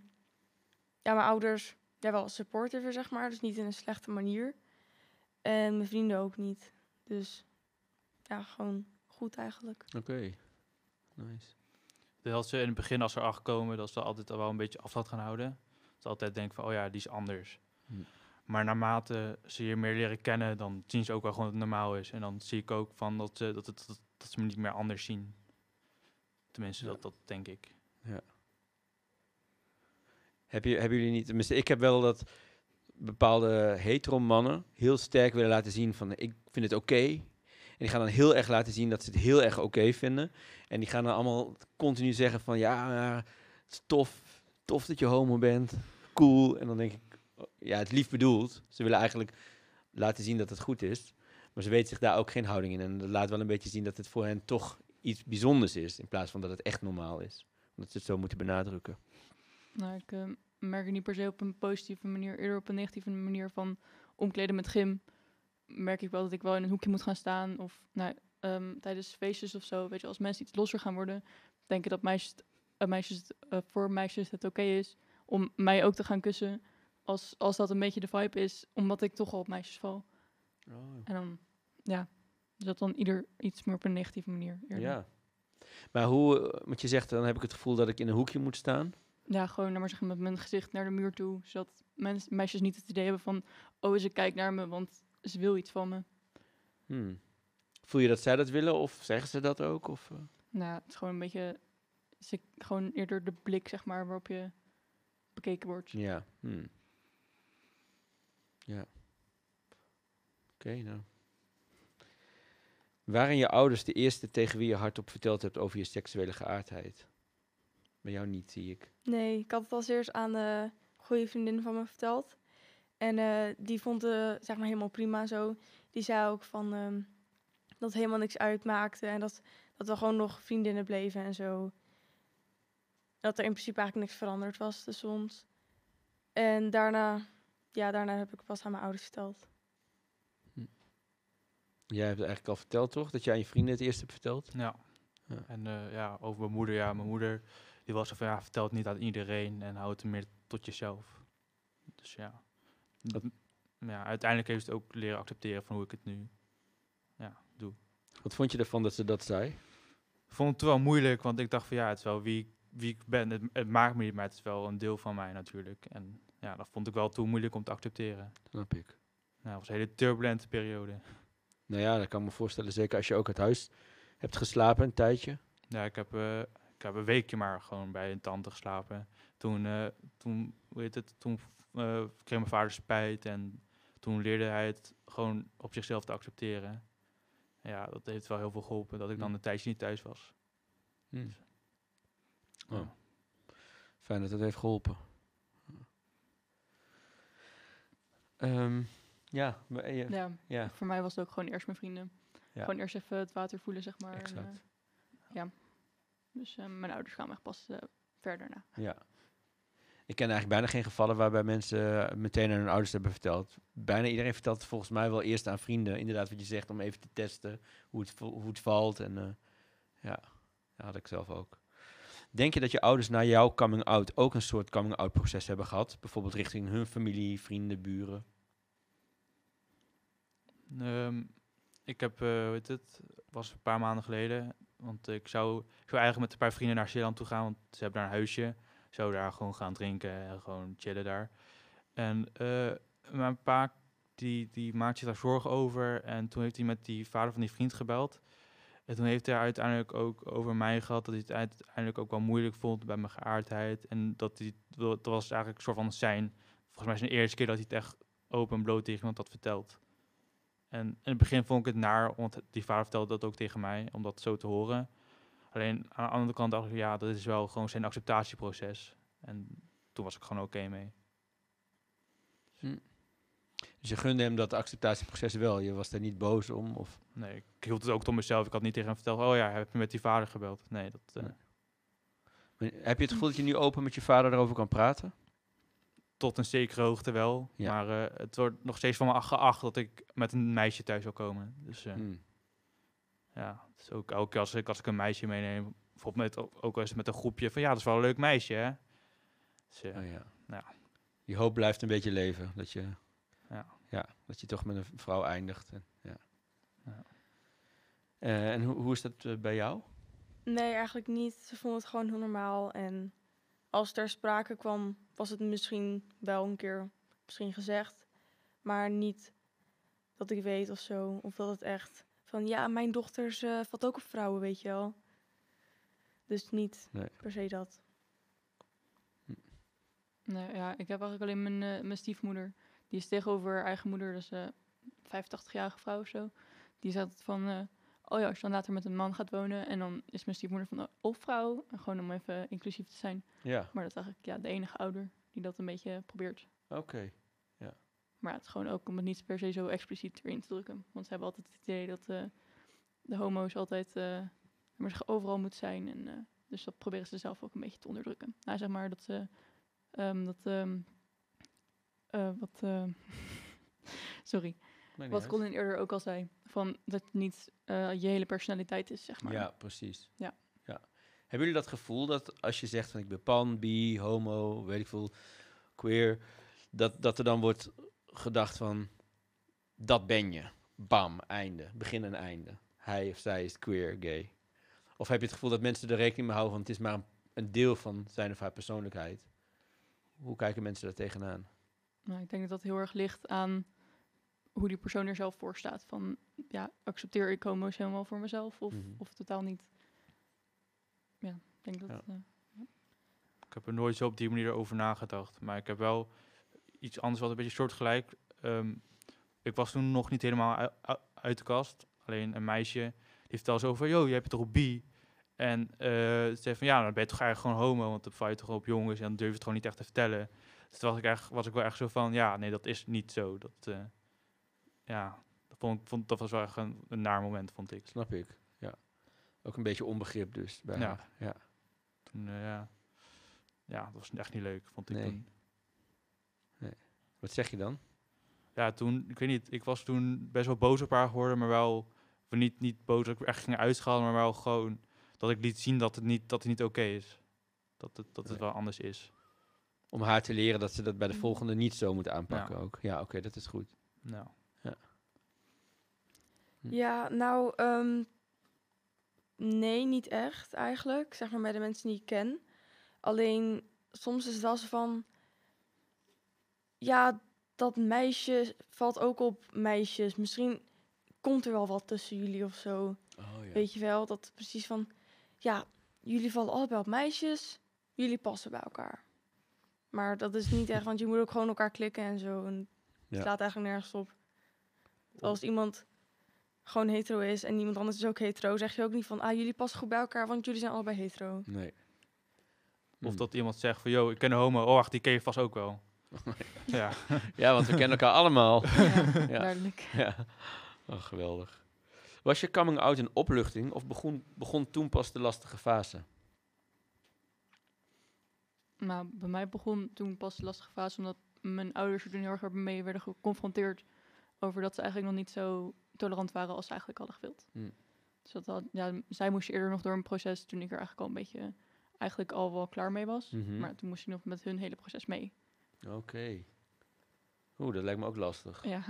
ja, mijn ouders, ja, wel supportive, zeg maar. Dus niet in een slechte manier. En mijn vrienden ook niet. Dus ja, gewoon goed eigenlijk. Oké, nice. Dat ze in het begin, als ze erachter komen, dat ze altijd al wel een beetje afstand gaan houden. Dat ze altijd denken van, oh ja, die is anders. Hm. Maar naarmate ze je meer leren kennen, dan zien ze ook wel gewoon dat het normaal is. En dan zie ik ook van dat, ze dat, het, dat, dat ze me niet meer anders zien. Tenminste, Ja. dat, dat denk ik. Heb je, hebben jullie niet, tenminste, ik heb wel dat bepaalde hetero mannen heel sterk willen laten zien van ik vind het oké. En die gaan dan heel erg laten zien dat ze het heel erg oké vinden. En die gaan dan allemaal continu zeggen van ja, het is tof, tof dat je homo bent, cool. En dan denk ik, ja, het lief bedoeld. Ze willen eigenlijk laten zien dat het goed is. Maar ze weten zich daar ook geen houding in. En dat laat wel een beetje zien dat het voor hen toch iets bijzonders is. In plaats van dat het echt normaal is. Omdat ze het zo moeten benadrukken. Nou, ik eh, merk het niet per se op een positieve manier, eerder op een negatieve manier van omkleden met gym. Merk ik wel dat ik wel in een hoekje moet gaan staan. Of nou, ehm, tijdens feestjes of zo, weet je, als mensen iets losser gaan worden, denken dat meisjes, eh, meisjes eh, voor meisjes het oké is om mij ook te gaan kussen. Als, als dat een beetje de vibe is, omdat ik toch al op meisjes val. En dan, ja, dus dat dan ieder iets meer op een negatieve manier. eerder. Ja. Maar hoe, eh, want je zegt, dan heb ik het gevoel dat ik in een hoekje moet staan. Ja, gewoon nou maar zeggen, met mijn gezicht naar de muur toe. Zodat mens, meisjes niet het idee hebben van... Oh, ze kijkt naar me, want ze wil iets van me. Hmm. Voel je dat zij dat willen of zeggen ze dat ook? Of, eh? Nou, het is gewoon een beetje... Ze, gewoon eerder de blik, zeg maar, waarop je bekeken wordt. Ja. Hmm. Ja. Oké, nou. Waren je ouders de eerste tegen wie je hardop verteld hebt over je seksuele geaardheid? Bij jou niet, zie ik. Nee, ik had het als eerst aan een goede vriendin van me verteld. En eh, die vond het zeg maar helemaal prima zo. Die zei ook van ehm, dat helemaal niks uitmaakte. En dat, dat we gewoon nog vriendinnen bleven en zo. Dat er in principe eigenlijk niks veranderd was tussen ons. En daarna, ja, daarna heb ik pas aan mijn ouders verteld. Jij hebt het eigenlijk al verteld, toch? Dat je aan je vrienden het eerst hebt verteld? Ja. Ja. En eh, ja, over mijn moeder. Ja, mijn moeder die was zo van, ja, vertel het niet aan iedereen en houd het meer tot jezelf. Dus ja. Dat- ja, uiteindelijk heeft het ook leren accepteren van hoe ik het nu ja, doe. Wat vond je ervan dat ze dat zei? Ik vond het wel moeilijk, want ik dacht van ja, het is wel wie, ik- wie ik ben. Het, het maakt me niet, maar het is wel een deel van mij natuurlijk. En ja, dat vond ik wel toen moeilijk om te accepteren. Snap ik. Nou, het was een hele turbulente periode. Nou ja, dat kan me voorstellen. Zeker als je ook uit huis hebt geslapen een tijdje. Ja, ik heb, eh, ik heb een weekje maar gewoon bij een tante geslapen. Toen, eh, toen, hoe heet het, toen eh, kreeg mijn vader spijt en toen leerde hij het gewoon op zichzelf te accepteren. Ja, dat heeft wel heel veel geholpen dat ik dan Hm. een tijdje niet thuis was. Oh, Ja. fijn dat het heeft geholpen. Ehm, ja, maar, eh, Ja, ja, voor mij was het ook gewoon eerst mijn vrienden. Ja. Gewoon eerst even het water voelen, zeg maar. en, Exact. eh, ja. Dus eh, mijn ouders kwamen echt pas verder na. ja. Ik ken eigenlijk bijna geen gevallen waarbij mensen meteen aan hun ouders hebben verteld. Bijna iedereen vertelt het volgens mij wel eerst aan vrienden. Inderdaad, wat je zegt, om even te testen hoe het, hoe het valt. En ja, dat had ik zelf ook. Denk je dat je ouders na jouw coming-out ook een soort coming-out proces hebben gehad? Bijvoorbeeld richting hun familie, vrienden, buren? Ehm, ik heb, eh hoe heet het, was een paar maanden geleden. Want ik zou, ik zou eigenlijk met een paar vrienden naar Zeeland toe gaan, want ze hebben daar een huisje. Zou daar gewoon gaan drinken en gewoon chillen daar. En eh, mijn pa, die, die maakt zich daar zorgen over. En toen heeft hij met die vader van die vriend gebeld. En toen heeft hij uiteindelijk ook over mij gehad dat hij het uiteindelijk ook wel moeilijk vond bij mijn geaardheid. En dat hij, dat was eigenlijk een soort van zijn, volgens mij zijn eerste keer dat hij het echt open en bloot tegen iemand had verteld. En in het begin vond ik het naar, want die vader vertelde dat ook tegen mij, om dat zo te horen. Alleen aan de andere kant dacht ik, ja, dat is wel gewoon zijn acceptatieproces. En toen was ik gewoon oké mee. Dus je gunde hem dat acceptatieproces wel. Je was daar niet boos om. Of, Nee, ik hield het ook tot mezelf. Ik had niet tegen hem verteld, oh ja, heb je met die vader gebeld? Nee, dat, eh, Nee. Heb je het gevoel dat je nu open met je vader erover kan praten? tot een zekere hoogte wel. Ja. Maar eh, het wordt nog steeds van me geacht dat ik met een meisje thuis wil komen. Dus eh, Hmm. ja, het is ook keer als ik, als ik een meisje meeneem, bijvoorbeeld met, ook het met een groepje, van ja, dat is wel een leuk meisje, hè? Dus, Oh, ja. Ja. Die hoop blijft een beetje leven. Dat je, Ja. Ja, dat je toch met een vrouw eindigt. En, ja. Ja. Eh, en hoe, hoe is dat eh, bij jou? Nee, eigenlijk niet. Ze vonden het gewoon heel normaal. En als ter sprake kwam, was het misschien wel een keer misschien gezegd. Maar niet dat ik weet of zo. Of dat het echt van, ja, mijn dochters eh valt ook op vrouwen, weet je wel. Dus niet Nee. per se dat. Nee, ja, ik heb eigenlijk alleen mijn, eh, mijn stiefmoeder. Die is tegenover haar eigen moeder, dus eh 85-jarige vrouw of zo. Die zegt het van, eh, oh ja, als je dan later met een man gaat wonen... en dan is mijn stiefmoeder van, oh, of vrouw. En gewoon om even inclusief te zijn. Ja, Maar dat is eigenlijk ja, de enige ouder die dat een beetje probeert. oké. Maar ja, het is gewoon ook om het niet per se zo expliciet erin te drukken. Want ze hebben altijd het idee dat eh, de homo's altijd maar zeggen, overal moet zijn. En, dus dat proberen ze zelf ook een beetje te onderdrukken. Nou, zeg maar dat ze... ehm, dat, ehm, eh, wat... eh, sorry. Wat. Colin eerder ook al zei. Van dat het niet eh, je hele personaliteit is, zeg maar. Ja, precies. Ja. ja. Hebben jullie dat gevoel dat als je zegt van ik ben pan, bi, homo, weet ik veel, queer, dat, dat er dan wordt gedacht van dat ben je. Bam, einde. Begin en einde. Hij of zij is queer, gay. Of heb je het gevoel dat mensen er rekening mee houden van het is maar een, een deel van zijn of haar persoonlijkheid? Hoe kijken mensen daar tegenaan? Nou, ik denk dat dat heel erg ligt aan hoe die persoon er zelf voor staat. Van, ja, accepteer ik homo's helemaal voor mezelf of, Mhm. of totaal niet? Ja, ik denk dat... Ja. eh, Ik heb er nooit zo op die manier over nagedacht. Maar ik heb wel iets anders wat een beetje soortgelijk. Ehm ik was toen nog niet helemaal ui- ui- uit de kast. Alleen een meisje die vertelde zo van... Yo, je hebt toch op bi? En eh ze zei van... Ja, dan ben je toch eigenlijk gewoon homo. Want dan val je toch op jongens. En dan durf je het gewoon niet echt te vertellen. Dus toen was ik, echt, was ik wel echt zo van... Ja, nee, dat is niet zo. Dat, eh, ja, dat, vond, ik- vond, dat was wel echt een, een naar moment, vond ik. Snap ik. Ja. Ook een beetje onbegrip dus bij Ja. haar. Ja. Toen, eh, ja. ja, dat was echt niet leuk, vond ik Nee. toen. Wat zeg je dan? ja, toen, ik weet niet, ik was toen best wel boos op haar geworden, maar wel, of niet, niet boos dat ik echt ging uitschalen, maar wel gewoon dat ik liet zien dat het niet, dat het niet oké is. Dat het, dat het Nee. wel anders is. Om haar te leren dat ze dat bij de Mm. volgende niet zo moet aanpakken Ja. ook. Ja, oké, dat is goed. Nou, Hm. Ja, nou, ehm, Nee, niet echt eigenlijk. Zeg maar bij de mensen die ik ken. Alleen soms is het wel zo van. Ja, dat meisje valt ook op meisjes. Misschien komt er wel wat tussen jullie of zo. Oh, ja. Weet je wel? Dat precies van. Ja, jullie vallen allebei op meisjes. Jullie passen bij elkaar. Maar dat is niet echt, want je moet ook gewoon elkaar klikken en zo. En het Ja. slaat eigenlijk nergens op. Als iemand gewoon hetero is en iemand anders is ook hetero, zeg je ook niet van, ah, jullie passen goed bij elkaar, want jullie zijn allebei hetero. Nee. Of Hm. dat iemand zegt van, yo, ik ken een homo. Oh, wacht, die ken je vast ook wel. ja. Ja, want we kennen elkaar allemaal. Ja, Ja. duidelijk. ja. Oh, geweldig. Was je coming out een opluchting of begon, begon toen pas de lastige fase? Nou, bij mij begon toen pas de lastige fase, omdat mijn ouders er toen heel erg mee werden geconfronteerd over dat ze eigenlijk nog niet zo tolerant waren als ze eigenlijk hadden gewild. Hmm. Dus dat had, ja, zij moest eerder nog door een proces toen ik er eigenlijk al een beetje, eigenlijk al wel klaar mee was. Mhm. Maar toen moest je nog met hun hele proces mee. Oké. Oeh, dat lijkt me ook lastig. Ja,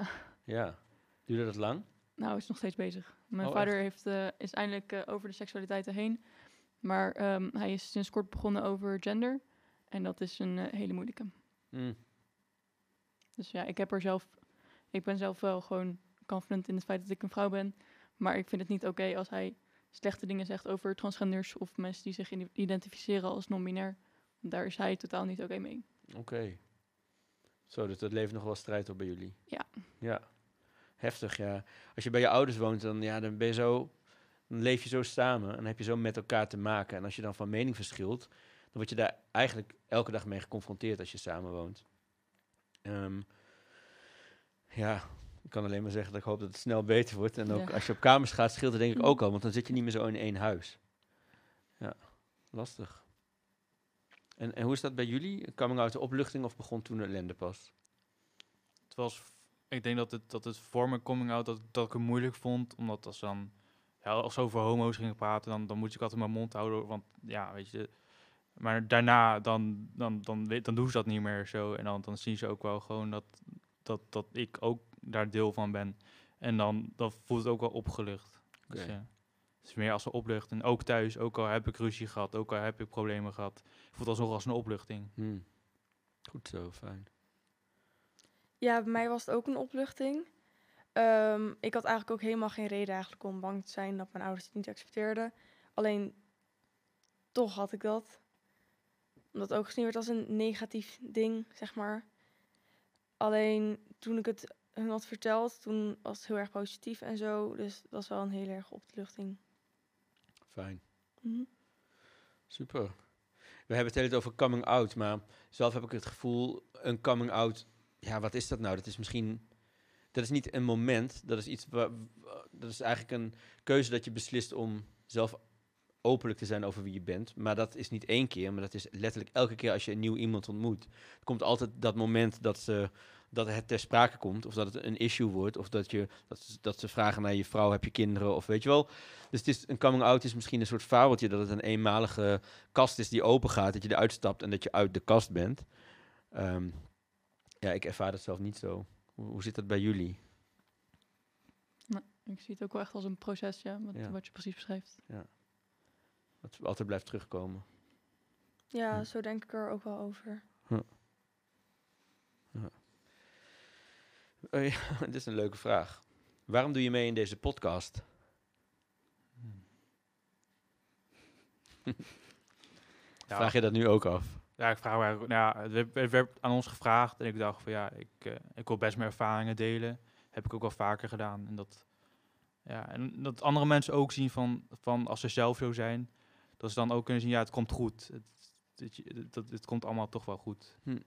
Ja. Duurde dat lang? nou is nog steeds bezig. Mijn Oh, vader heeft, eh, is eindelijk eh, over de seksualiteiten heen. Maar ehm, hij is sinds kort begonnen over gender. En dat is een eh, hele moeilijke. Hm. Dus ja, ik heb er zelf. Ik ben zelf wel gewoon confident in het feit dat ik een vrouw ben. Maar ik vind het niet oké als hij slechte dingen zegt over transgenders of mensen die zich identificeren als non-binair. Daar is hij totaal niet oké mee. Oké. Zo, dus dat levert nog wel strijd op bij jullie? Ja. Ja. Heftig, ja. Als je bij je ouders woont, dan, ja, dan ben je zo... Dan leef je zo samen en dan heb je zo met elkaar te maken. En als je dan van mening verschilt, word je daar eigenlijk elke dag mee geconfronteerd als je samen woont. Ehm, ja, ik kan alleen maar zeggen dat ik hoop dat het snel beter wordt. En ook Ja. als je op kamers gaat, scheelt het denk ik Hm. ook al. Want dan zit je niet meer zo in één huis. Ja, lastig. En, en hoe is dat bij jullie? Coming out de opluchting of begon toen de ellende pas? Het was, ik denk dat het, dat het voor mijn coming out, dat, dat ik het moeilijk vond. Omdat als dan, ja, als ze over homo's gingen praten, dan, dan moet ik altijd mijn mond houden. Want ja, weet je. Maar daarna, dan, dan, dan, dan doen ze dat niet meer zo. En dan, dan zien ze ook wel gewoon dat, dat, dat ik ook daar deel van ben. En dan, dan voelt het ook wel opgelucht. Dus ja, het is meer als een opluchting. En ook thuis, ook al heb ik ruzie gehad, ook al heb ik problemen gehad. voelt het alsnog als een opluchting. Hm. Goed zo, fijn. Ja, bij mij was het ook een opluchting. Ehm, ik had eigenlijk ook helemaal geen reden eigenlijk om bang te zijn dat mijn ouders het niet accepteerden. Alleen, toch had ik dat. Omdat het ook gezien werd als een negatief ding, zeg maar. Alleen, toen ik het hun had verteld, toen was het heel erg positief en zo. Dus dat was wel een heel erg opluchting. Fijn. Mhm. Super. We hebben het hele tijd over coming out, maar zelf heb ik het gevoel, een coming out, ja, wat is dat nou? Dat is misschien, dat is niet een moment, dat is iets, dat is eigenlijk een keuze dat je beslist om zelf openlijk te zijn over wie je bent. Maar dat is niet één keer, maar dat is letterlijk elke keer als je een nieuw iemand ontmoet. Er komt altijd dat moment dat, ze, dat het ter sprake komt, of dat het een issue wordt, of dat, je, dat, ze- dat ze vragen naar je vrouw, heb je kinderen, of weet je wel. Dus het is, een coming out is misschien een soort fabeltje, dat het een eenmalige kast is die open gaat, dat je eruit stapt en dat je uit de kast bent. Ehm, ja, ik ervaar dat zelf niet zo. Hoe, hoe zit dat bij jullie? Ik zie het ook wel echt als een proces, ja, wat, Ja. wat je precies beschrijft. Dat altijd blijft terugkomen. Ja, Hm. zo denk ik er ook wel over. Eh, ja, dit is een leuke vraag. Waarom doe je mee in deze podcast? Ja. Vraag je dat nu ook af? Ja, ik vraag me eigenlijk, nou ja, het werd, aan ons gevraagd en ik dacht van ja, ik, eh, ik wil best mijn ervaringen delen. Heb ik ook wel vaker gedaan. En dat, ja, en dat andere mensen ook zien van, van als ze zelf zo zijn, dat ze dan ook kunnen zien, ja, het komt goed. Het, het, het, het, komt allemaal toch wel goed. Hm.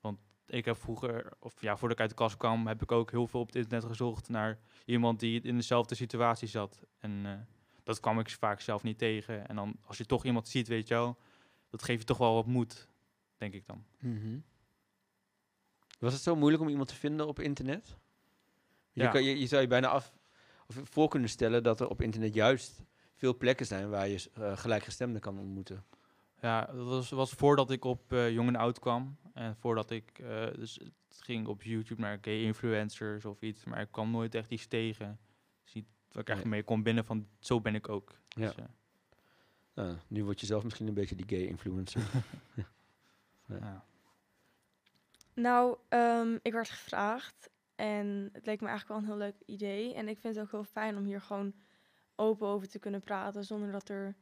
Want ik heb vroeger, of ja, voordat ik uit de kast kwam, heb ik ook heel veel op het internet gezocht naar iemand die in dezelfde situatie zat. En eh, dat kwam ik vaak zelf niet tegen. En dan, als je toch iemand ziet, weet je wel, dat geeft je toch wel wat moed, denk ik dan. Mhm. Was het zo moeilijk om iemand te vinden op internet? Je, Ja. kan, je, je zou je bijna af, of voor kunnen stellen dat er op internet juist veel plekken zijn waar je eh, gelijkgestemden kan ontmoeten. Ja, dat was, was voordat ik op eh, Jong en Oud kwam. En voordat ik, eh, dus het ging op YouTube naar gay influencers of iets. Maar ik kwam nooit echt iets tegen. Dus niet Dat ik echt Nee. mee kon binnen van, zo ben ik ook. Ja. Dus, eh, Nou, nu word je zelf misschien een beetje die gay influencer. ja. Nou, ehm, ik werd gevraagd en het leek me eigenlijk wel een heel leuk idee. En ik vind het ook heel fijn om hier gewoon open over te kunnen praten, zonder dat er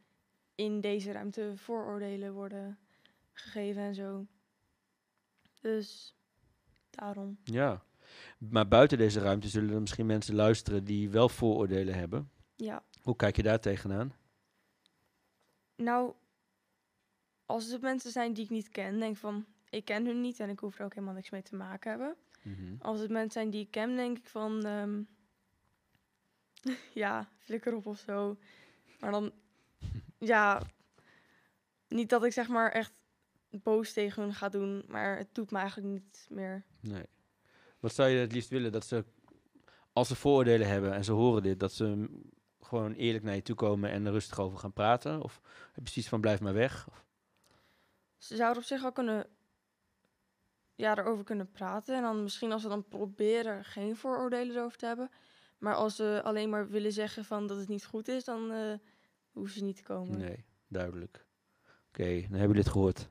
in deze ruimte vooroordelen worden gegeven en zo. Dus daarom. ja. Maar buiten deze ruimte zullen er misschien mensen luisteren die wel vooroordelen hebben. Ja. Hoe kijk je daar tegenaan? Nou, als het mensen zijn die ik niet ken, denk ik van, ik ken hun niet en ik hoef er ook helemaal niks mee te maken hebben. Mhm. Als het mensen zijn die ik ken, denk ik van, ehm, ja, flikker op of zo. Maar dan, ja, niet dat ik zeg maar echt boos tegen hun ga doen, maar het doet me eigenlijk niet meer. Nee. Wat zou je het liefst willen? Dat ze, als ze vooroordelen hebben en ze horen dit, dat ze gewoon eerlijk naar je toe komen en er rustig over gaan praten? Of heb je zoiets van blijf maar weg? Of, Ze zouden op zich wel kunnen, ja, erover kunnen praten. En dan misschien als ze dan proberen geen vooroordelen erover te hebben. Maar als ze alleen maar willen zeggen van dat het niet goed is, dan eh, hoeven ze niet te komen. nee, duidelijk. Oké, dan hebben jullie het gehoord.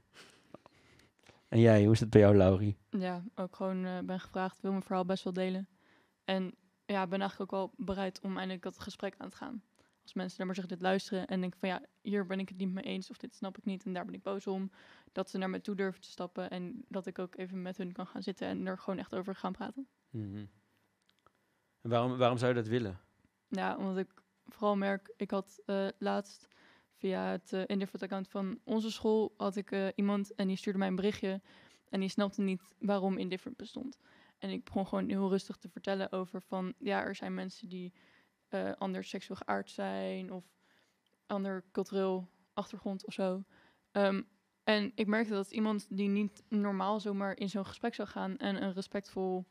En jij, hoe is het bij jou, Laurie? Ja, ook gewoon eh, ben gevraagd, wil mijn verhaal best wel delen. En ja, ben eigenlijk ook wel bereid om eindelijk dat gesprek aan te gaan. Als mensen naar maar zeggen, dit luisteren en denken van ja, hier ben ik het niet mee eens of dit snap ik niet en daar ben ik boos om. Dat ze naar me toe durven te stappen en dat ik ook even met hun kan gaan zitten en er gewoon echt over gaan praten. Mhm. Waarom, waarom zou je dat willen? Ja, omdat ik vooral merk, ik had eh, laatst via het eh Indifferent account van onze school, had ik eh, iemand en die stuurde mij een berichtje en die snapte niet waarom Indifferent bestond. En ik begon gewoon heel rustig te vertellen over van, ja, er zijn mensen die eh, anders seksueel geaard zijn of ander cultureel achtergrond of zo. Ehm, en ik merkte dat iemand die niet normaal zomaar in zo'n gesprek zou gaan en een respectvol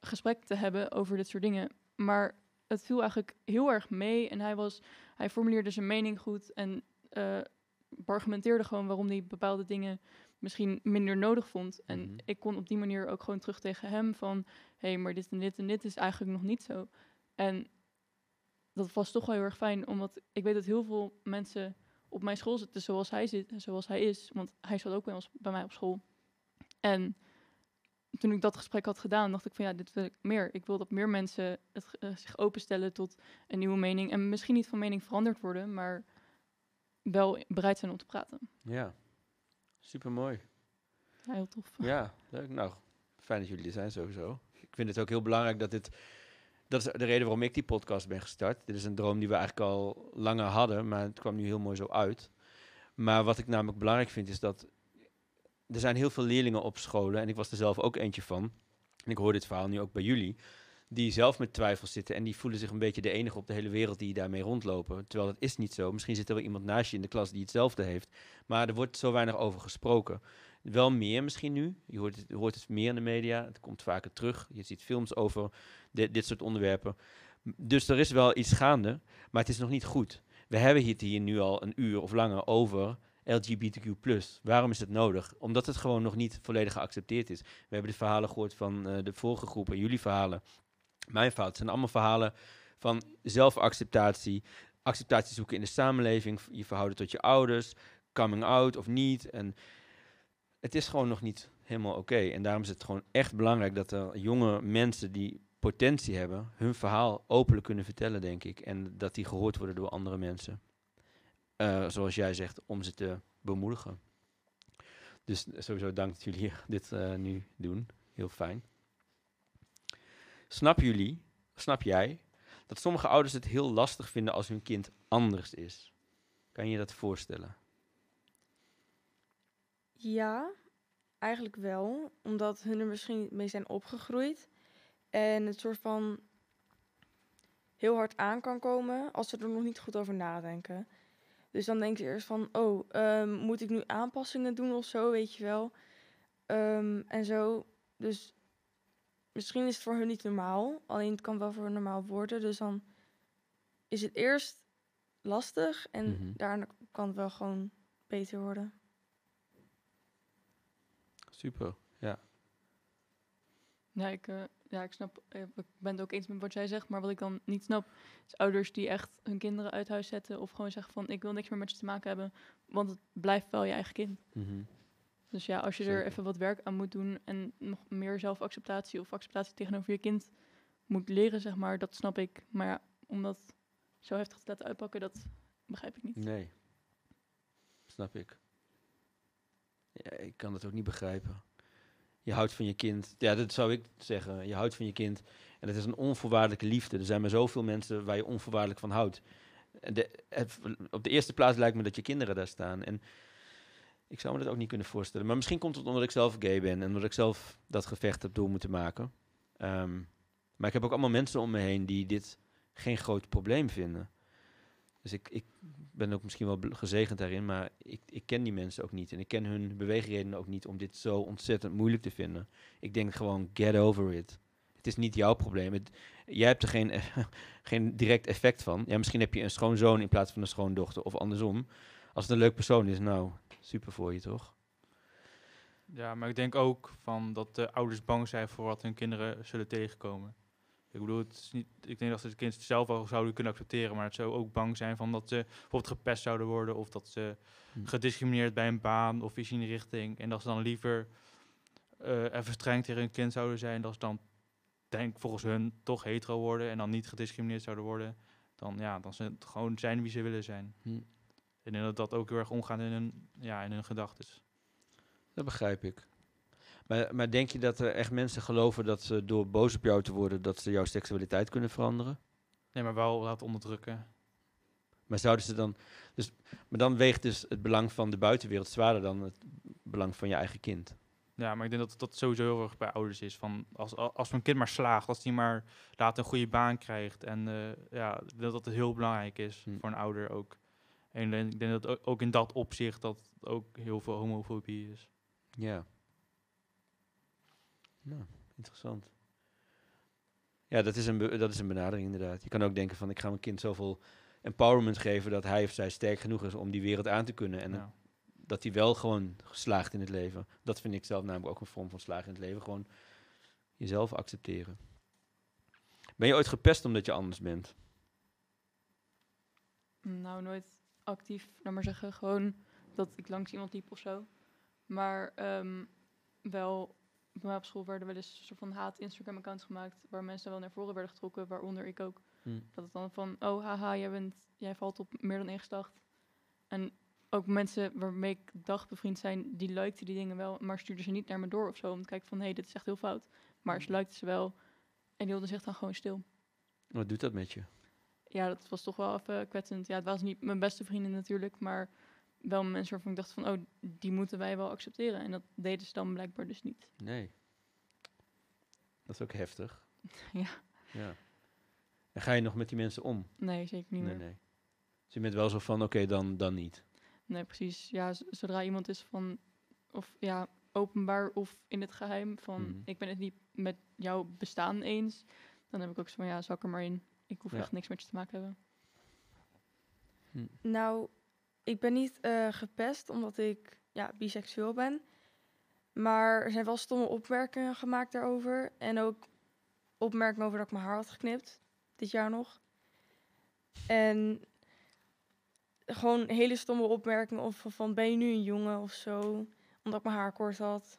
gesprek te hebben over dit soort dingen, maar het viel eigenlijk heel erg mee en hij was, hij formuleerde zijn mening goed en eh argumenteerde gewoon waarom hij bepaalde dingen misschien minder nodig vond. En Mhm. ik kon op die manier ook gewoon terug tegen hem van, hé, hey, maar dit en dit en dit is eigenlijk nog niet zo. En dat was toch wel heel erg fijn, omdat ik weet dat heel veel mensen op mijn school zitten zoals hij zit en zoals hij is, want hij zat ook bij, ons, bij mij op school. En toen ik dat gesprek had gedaan, dacht ik van ja, dit wil ik meer. Ik wil dat meer mensen het, eh, zich openstellen tot een nieuwe mening. En misschien niet van mening veranderd worden, maar wel bereid zijn om te praten. Ja, super mooi. Ja, heel tof. Ja, leuk. Nou, fijn dat jullie er zijn sowieso. Ik vind het ook heel belangrijk dat dit... Dat is de reden waarom ik die podcast ben gestart. Dit is een droom die we eigenlijk al langer hadden, maar het kwam nu heel mooi zo uit. Maar wat ik namelijk belangrijk vind is dat... Er zijn heel veel leerlingen op scholen en ik was er zelf ook eentje van. En ik hoor dit verhaal nu ook bij jullie. Die zelf met twijfels zitten en die voelen zich een beetje de enige op de hele wereld die daarmee rondlopen. Terwijl dat is niet zo. Misschien zit er wel iemand naast je in de klas die hetzelfde heeft. Maar er wordt zo weinig over gesproken. Wel meer misschien nu. Je hoort het, hoort het meer in de media. Het komt vaker terug. Je ziet films over dit, dit soort onderwerpen. Dus er is wel iets gaande, maar het is nog niet goed. We hebben het hier nu al een uur of langer over LGBTQ+. Waarom is het nodig? Omdat het gewoon nog niet volledig geaccepteerd is. We hebben de verhalen gehoord van eh, de vorige groepen, jullie verhalen, mijn verhalen. Het zijn allemaal verhalen van zelfacceptatie, acceptatie zoeken in de samenleving, je verhouden tot je ouders, coming out of niet. En het is gewoon nog niet helemaal oké. En daarom is het gewoon echt belangrijk dat er jonge mensen die potentie hebben, hun verhaal openlijk kunnen vertellen, denk ik. En dat die gehoord worden door andere mensen. Eh, zoals jij zegt, om ze te bemoedigen. Dus sowieso dank dat jullie dit eh, nu doen. Heel fijn. Snappen jullie, snap jij, dat sommige ouders het heel lastig vinden als hun kind anders is? Kan je dat voorstellen? Ja, eigenlijk wel. Omdat hun er misschien mee zijn opgegroeid. En het soort van heel hard aan kan komen als ze er nog niet goed over nadenken. Dus dan denk je eerst van, oh, ehm, moet ik nu aanpassingen doen of zo, weet je wel. Ehm, en zo. Dus misschien is het voor hun niet normaal. Alleen het kan wel voor hun normaal worden. Dus dan is het eerst lastig. En Mhm. daarna kan het wel gewoon beter worden. Super. Ja. Ja, ik, eh, ja, ik snap, eh, ik ben het ook eens met wat jij zegt, maar wat ik dan niet snap, is ouders die echt hun kinderen uit huis zetten of gewoon zeggen van ik wil niks meer met je te maken hebben, want het blijft wel je eigen kind. Mhm. Dus ja, als je er even wat werk aan moet doen en nog meer zelfacceptatie of acceptatie tegenover je kind moet leren, zeg maar, dat snap ik. Maar ja, om dat zo heftig te laten uitpakken, dat begrijp ik niet. Nee. Snap ik. Ja, ik kan het ook niet begrijpen. Je houdt van je kind. Ja, dat zou ik zeggen. Je houdt van je kind. En het is een onvoorwaardelijke liefde. Er zijn maar zoveel mensen waar je onvoorwaardelijk van houdt. De, het- op de eerste plaats lijkt me dat je kinderen daar staan. En ik zou me dat ook niet kunnen voorstellen. Maar misschien komt het omdat ik zelf gay ben. En omdat ik zelf dat gevecht heb door moeten maken. Ehm, maar ik heb ook allemaal mensen om me heen die dit geen groot probleem vinden. Dus ik, ik ben ook misschien wel gezegend daarin, maar ik, ik ken die mensen ook niet. En ik ken hun beweegredenen ook niet om dit zo ontzettend moeilijk te vinden. Ik denk gewoon, get over it. Het is niet jouw probleem. Jij hebt er geen, eff- geen direct effect van. Ja, misschien heb je een schoonzoon in plaats van een schoondochter of andersom. Als het een leuk persoon is, nou, super voor je toch? Ja, maar ik denk ook van dat de ouders bang zijn voor wat hun kinderen zullen tegenkomen. Ik bedoel, het is niet, ik denk dat ze het kind zelf wel zouden kunnen accepteren, maar het zou ook bang zijn van dat ze bijvoorbeeld gepest zouden worden of dat ze Hm. gediscrimineerd bij een baan of iets in richting. En dat ze dan liever eh, even streng tegen hun kind zouden zijn, dat ze dan denk volgens hun toch hetero worden en dan niet gediscrimineerd zouden worden. Dan ja, dan ze het gewoon zijn wie ze willen zijn. Hm. Ik denk dat dat ook heel erg omgaat in hun, ja, in hun gedachten. Dat begrijp ik. Maar, maar denk je dat er echt mensen geloven dat ze door boos op jou te worden, dat ze jouw seksualiteit kunnen veranderen? Nee, maar wel laten onderdrukken. Maar zouden ze dan. Dus, maar dan weegt dus het belang van de buitenwereld zwaarder dan het belang van je eigen kind. Ja, maar ik denk dat dat sowieso heel erg bij ouders is. Van als, als mijn kind maar slaagt, als die maar later een goede baan krijgt. En eh, ja, ik denk dat dat heel belangrijk is Hm. voor een ouder ook. En ik denk dat ook, ook in dat opzicht dat ook heel veel homofobie is. Ja. Nou, interessant. Ja, dat is, een dat is een benadering inderdaad. Je kan ook denken van ik ga mijn kind zoveel empowerment geven dat hij of zij sterk genoeg is om die wereld aan te kunnen. En ja. dat hij wel gewoon slaagt in het leven. Dat vind ik zelf namelijk ook een vorm van slagen in het leven. Gewoon jezelf accepteren. Ben je ooit gepest omdat je anders bent? Nou, nooit actief, laat maar zeggen. Gewoon dat ik langs iemand liep of zo. Maar ehm, wel, bij op school werden wel eens een soort van haat-Instagram-accounts gemaakt... waar mensen wel naar voren werden getrokken, waaronder ik ook. Hm. Dat het dan van, oh haha, jij, bent, jij valt op meer dan één geslacht. En ook mensen waarmee ik dag bevriend zijn, die likten die dingen wel... maar stuurden ze niet naar me door of zo, om te kijken van... hé, hey, dit is echt heel fout. Maar ze likten ze wel en die hielden zich dan gewoon stil. Wat doet dat met je? Ja, dat was toch wel even kwetsend. Ja, het was niet mijn beste vrienden natuurlijk, maar wel mensen waarvan ik dacht van, oh, die moeten wij wel accepteren. En dat deden ze dan blijkbaar dus niet. Nee. Dat is ook heftig. Ja. ja. En ga je nog met die mensen om? Nee, zeker niet Nee, meer. nee. Dus je bent wel zo van, oké, dan, dan niet. Nee, precies. Ja, zodra iemand is van, of ja, openbaar of in het geheim van, Mhm. ik ben het niet met jouw bestaan eens, dan heb ik ook zo van, ja, zak er maar in. Ik hoef Ja. echt niks met je te maken te hebben. Nou, ik ben niet eh, gepest omdat ik ja, biseksueel ben. Maar er zijn wel stomme opmerkingen gemaakt daarover. En ook opmerkingen over dat ik mijn haar had geknipt. Dit jaar nog. En gewoon hele stomme opmerkingen of van ben je nu een jongen of zo. Omdat ik mijn haar kort had.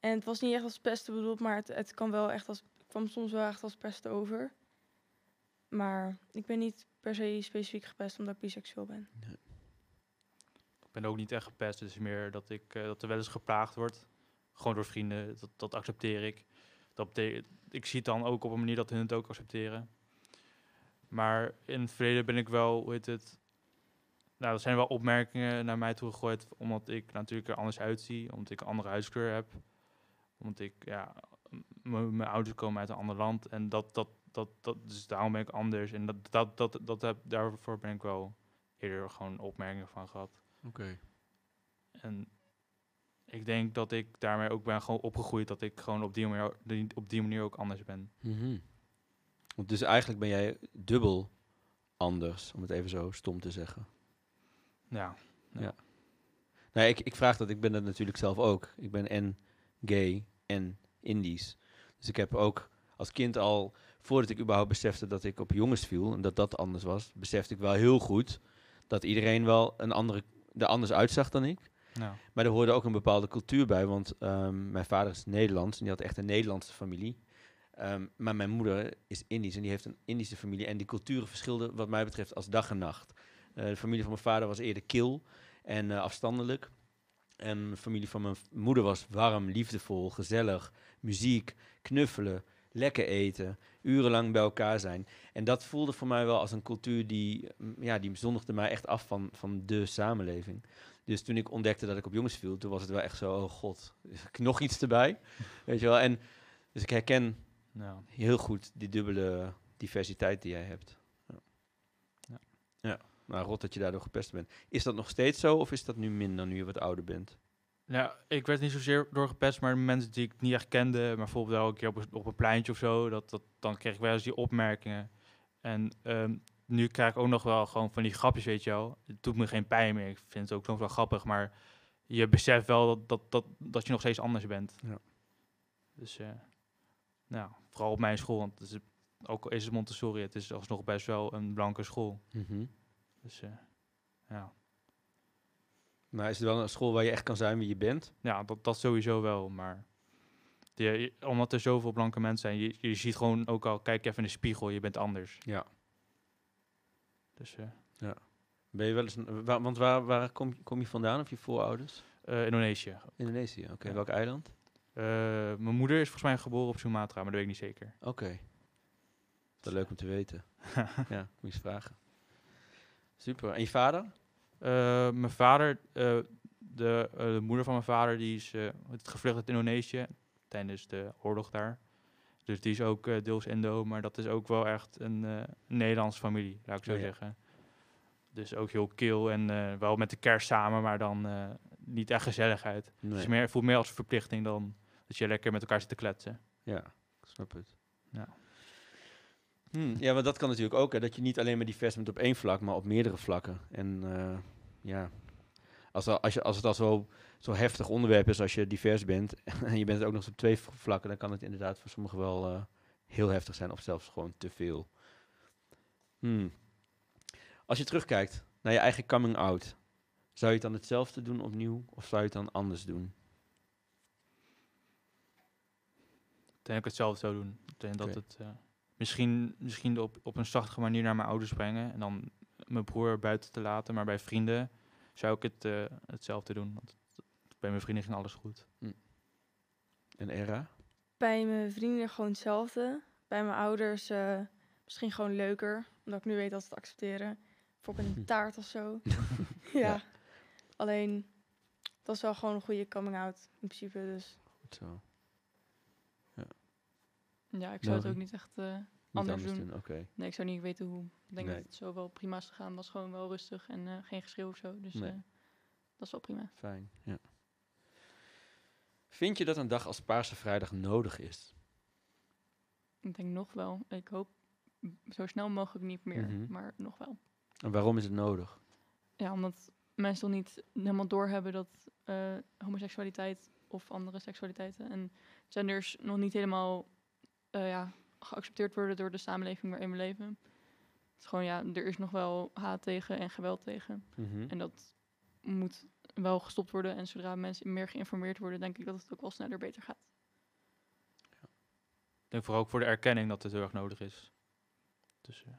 En het was niet echt als pesten bedoeld, maar het, het kan wel echt als, kwam soms wel echt als pesten over. Maar ik ben niet per se specifiek gepest omdat ik biseksueel ben. Ben ook niet echt gepest, dus meer dat, ik, eh, dat er wel eens geplaagd wordt. Gewoon door vrienden, dat, dat accepteer ik. Dat ik zie het dan ook op een manier dat hun het ook accepteren. Maar in het verleden ben ik wel, hoe heet het... Nou, er zijn wel opmerkingen naar mij toe gegooid, omdat ik natuurlijk er anders uitzie, omdat ik een andere huidskleur heb. Omdat ik, ja, mijn ouders komen uit een ander land en dat, dat, dat, dat, dus daarom ben ik anders. En dat, dat, dat, dat heb, daarvoor ben ik wel eerder gewoon opmerkingen van gehad. Oké. En ik denk dat ik daarmee ook ben gewoon opgegroeid dat ik gewoon op die manier, op die manier ook anders ben. Mhm. Want Dus eigenlijk ben jij dubbel anders, om het even zo stom te zeggen. Ja, Nee, ik, ik vraag dat, ik ben dat natuurlijk zelf ook. Ik ben en gay en Indisch. Dus ik heb ook als kind al, voordat ik überhaupt besefte dat ik op jongens viel en dat dat anders was, besefte ik wel heel goed dat iedereen wel een andere, er anders uitzag dan ik. Nou, Maar er hoorde ook een bepaalde cultuur bij, want ehm, mijn vader is Nederlands en die had echt een Nederlandse familie. Ehm, maar mijn moeder is Indisch en die heeft een Indische familie. En die culturen verschilden wat mij betreft als dag en nacht. Eh, de familie van mijn vader was eerder kil en eh, afstandelijk. En de familie van mijn moeder was warm, liefdevol, gezellig, muziek, knuffelen, lekker eten, urenlang bij elkaar zijn. En dat voelde voor mij wel als een cultuur die, mm, ja, die zondigde mij echt af van, van de samenleving. Dus toen ik ontdekte dat ik op jongens viel, toen was het wel echt zo, oh god, is nog iets erbij? Weet je wel? En dus ik herken nou, heel goed die dubbele diversiteit die jij hebt. Ja. Ja. ja. Nou, rot dat je daardoor gepest bent. Is dat nog steeds zo of is dat nu minder nu je wat ouder bent? Ja, ik werd niet zozeer door gepest, maar mensen die ik niet echt kende, maar bijvoorbeeld wel een keer op een, op een pleintje of zo, dat, dat, dan kreeg ik wel eens die opmerkingen. En ehm, nu krijg ik ook nog wel gewoon van die grapjes, weet je wel. Het doet me geen pijn meer, ik vind het ook nog wel grappig, maar je beseft wel dat, dat, dat, dat je nog steeds anders bent. Ja. Dus, eh, nou, vooral op mijn school, want het is, ook al is het Montessori, het is alsnog best wel een blanke school. Dus, eh, ja. Maar is het wel een school waar je echt kan zijn wie je bent? Ja, dat, dat sowieso wel, maar je, omdat er zoveel blanke mensen zijn, je, je ziet gewoon ook al, kijk even in de spiegel, je bent anders. Ja. Dus eh, Ben je wel eens, een- wa- want waar, waar kom, kom je vandaan of je voorouders? eh, Indonesië. Indonesië, oké. Ja. Welk eiland? Eh, mijn moeder is volgens mij geboren op Sumatra, maar dat weet ik niet zeker. Oké. Dat is leuk om te weten. ja, moet je eens vragen. Super. En je vader? Eh, mijn vader, eh, de, eh, de moeder van mijn vader, die is het gevlucht uit Indonesië tijdens de oorlog daar. Dus die is ook deels Indo, maar dat is ook wel echt een Nederlandse familie, laat ik zo Oh ja. zeggen. Dus ook heel kil en wel met de kerst samen, maar dan niet echt gezelligheid. Nee. Het voelt meer als een verplichting dan dat je lekker met elkaar zit te kletsen. Ja, ik snap het. Ja. Hmm, ja, maar dat kan natuurlijk ook, hè, dat je niet alleen maar divers bent op één vlak, maar op meerdere vlakken. En eh, ja, als, als, je, als het al zo, zo heftig onderwerp is als je divers bent en je bent het ook nog eens op twee vlakken, dan kan het inderdaad voor sommigen wel eh, heel heftig zijn of zelfs gewoon te veel. Hmm. Als je terugkijkt naar je eigen coming out, zou je het dan hetzelfde doen opnieuw of zou je het dan anders doen? Ik denk dat ik hetzelfde zou doen. Ik denk dat het eh, misschien, misschien op, op een zachtige manier naar mijn ouders brengen en dan mijn broer buiten te laten. Maar bij vrienden zou ik het eh, hetzelfde doen. Want bij mijn vrienden ging alles goed. En Era? Bij mijn vrienden gewoon hetzelfde. Bij mijn ouders eh, misschien gewoon leuker. Omdat ik nu weet dat ze het accepteren. Hm. een taart of zo. Ja. ja. Alleen, dat is wel gewoon een goede coming out in principe. Dus Goed zo. Ja, ik zou het Melvin? ook niet echt... eh, Niet Anders doen. doen, oké. nee, ik zou niet weten hoe. Ik denk Nee. dat het zo wel prima is gegaan. Was gewoon wel rustig en eh, geen geschreeuw of zo. Dus Nee. eh, dat is wel prima. Fijn, ja. Vind je dat een dag als Paarse Vrijdag nodig is? Ik denk nog wel. Ik hoop zo snel mogelijk niet meer, Mhm. maar nog wel. En waarom is het nodig? Ja, omdat mensen nog niet helemaal doorhebben dat homoseksualiteit of andere seksualiteiten en genders nog niet helemaal eh, ja, geaccepteerd worden door de samenleving waarin we leven. Het is gewoon, ja, er is nog wel haat tegen en geweld tegen. Mhm. En dat moet wel gestopt worden. En zodra mensen meer geïnformeerd worden, denk ik dat het ook wel sneller beter gaat. Ik denk vooral ook voor de erkenning dat het heel erg nodig is. Dus eh,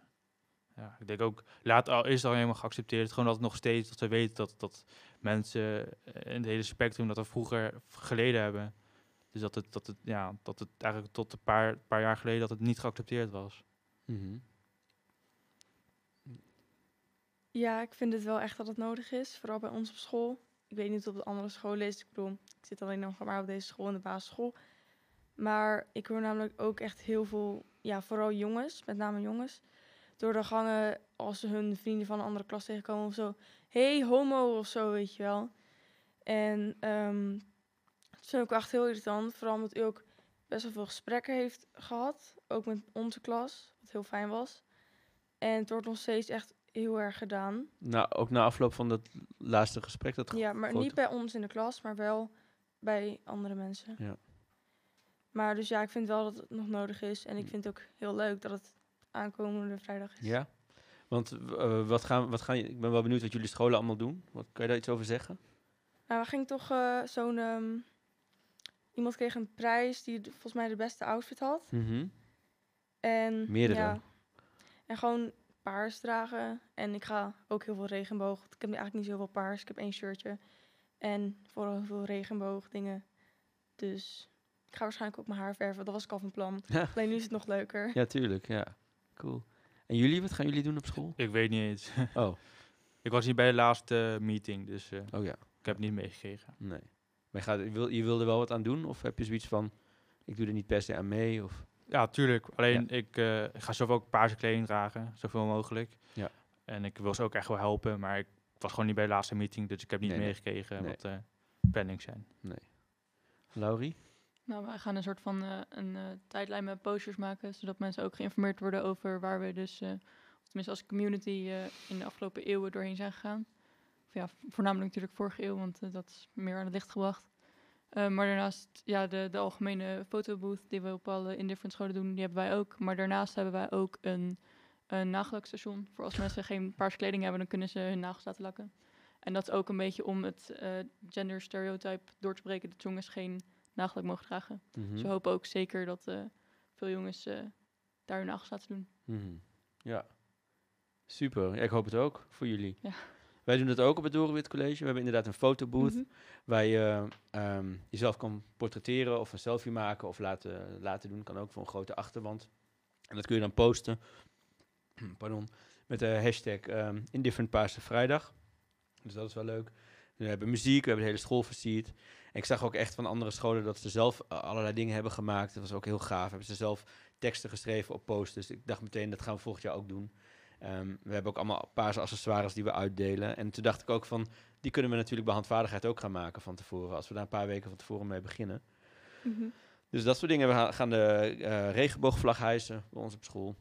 ja, ik denk ook, laat al is het al helemaal geaccepteerd, gewoon dat het nog steeds, dat we weten dat, dat mensen eh, in het hele spectrum dat er vroeger geleden hebben. Dus dat het, dat het, ja, dat het eigenlijk tot een paar, paar jaar geleden dat het niet geaccepteerd was. Mhm. ja, ik vind het wel echt dat het nodig is. Vooral bij ons op school. Ik weet niet of het andere scholen is. Ik bedoel, ik zit alleen nog maar op deze school, in de basisschool. Maar ik hoor namelijk ook echt heel veel, ja, vooral jongens, met name jongens, door de gangen als ze hun vrienden van een andere klas tegenkomen of zo. hey, homo of zo, weet je wel. En ehm dat vind ik wel echt heel irritant. Vooral omdat u ook best wel veel gesprekken heeft gehad. Ook met onze klas, wat heel fijn was. En het wordt nog steeds echt heel erg gedaan. Nou, ook na afloop van dat laatste gesprek, dat Ja, maar niet bij ons in de klas, maar wel bij andere mensen. Ja. Maar dus ja, ik vind wel dat het nog nodig is. En ik vind het ook heel leuk dat het aankomende vrijdag is. Ja? Want eh, wat gaan, wat gaan, ik ben wel benieuwd wat jullie scholen allemaal doen. Wat, kan je daar iets over zeggen? Nou, we gingen toch eh, zo'n... ehm, iemand kreeg een prijs die volgens mij de beste outfit had. Mhm. En, Meerdere? Ja, en gewoon paars dragen. En ik ga ook heel veel regenboog. Ik heb eigenlijk niet zoveel paars. Ik heb één shirtje. En vooral heel veel regenboog dingen. Dus ik ga waarschijnlijk ook mijn haar verven. Dat was ik al van plan. Ja. Alleen nu is het nog leuker. Ja, tuurlijk. Ja, cool. En jullie, wat gaan jullie doen op school? Ik weet niet eens. Oh, ik was niet bij de laatste meeting, dus eh, oh ja, ik heb het niet meegekregen. nee. Maar je, gaat, je, wil, je wilde wel wat aan doen? Of heb je zoiets van, ik doe er niet per se aan mee? Of? Ja, tuurlijk. Alleen ik eh, ik ga zoveel ook paarse kleding dragen, zoveel mogelijk. Ja. En ik wil ze ook echt wel helpen, maar ik was gewoon niet bij de laatste meeting, dus ik heb niet Nee, nee. meegekregen Nee. wat de planning zijn. Laurie? Nou, wij gaan een soort van eh, een eh, tijdlijn met posters maken, zodat mensen ook geïnformeerd worden over waar we dus, eh, tenminste als community, eh, in de afgelopen eeuwen doorheen zijn gegaan. Ja, voornamelijk natuurlijk vorige eeuw, want eh, dat is meer aan het licht gebracht. Eh, maar daarnaast, ja, de, de algemene fotobooth die we op alle indifferent scholen doen, die hebben wij ook. Maar daarnaast hebben wij ook een, een nagelakstation. Voor als mensen geen paarse kleding hebben, dan kunnen ze hun nagels laten lakken. En dat is ook een beetje om het eh gender stereotype door te breken dat jongens geen nagellak mogen dragen. Mhm. Dus we hopen ook zeker dat veel jongens daar hun nagels laten doen. Mhm. Ja, super. Ja, ik hoop het ook voor jullie. Ja. Wij doen dat ook op het Dorenwit College. We hebben inderdaad een fotobooth Mhm. waar je ehm, jezelf kan portretteren of een selfie maken of laten, laten doen. Kan ook voor een grote achterwand. En dat kun je dan posten pardon, met de hashtag ehm Indifferent Paarse Vrijdag. Dus dat is wel leuk. We hebben muziek, we hebben de hele school versierd. En ik zag ook echt van andere scholen dat ze zelf allerlei dingen hebben gemaakt. Dat was ook heel gaaf. Hebben ze zelf teksten geschreven op posters. Ik dacht meteen, dat gaan we volgend jaar ook doen. Ehm, we hebben ook allemaal paarse accessoires die we uitdelen. En toen dacht ik ook van, die kunnen we natuurlijk bij handvaardigheid ook gaan maken van tevoren. Als we daar een paar weken van tevoren mee beginnen. Mhm. Dus dat soort dingen. We ga- gaan de eh, regenboogvlag hijsen bij ons op school.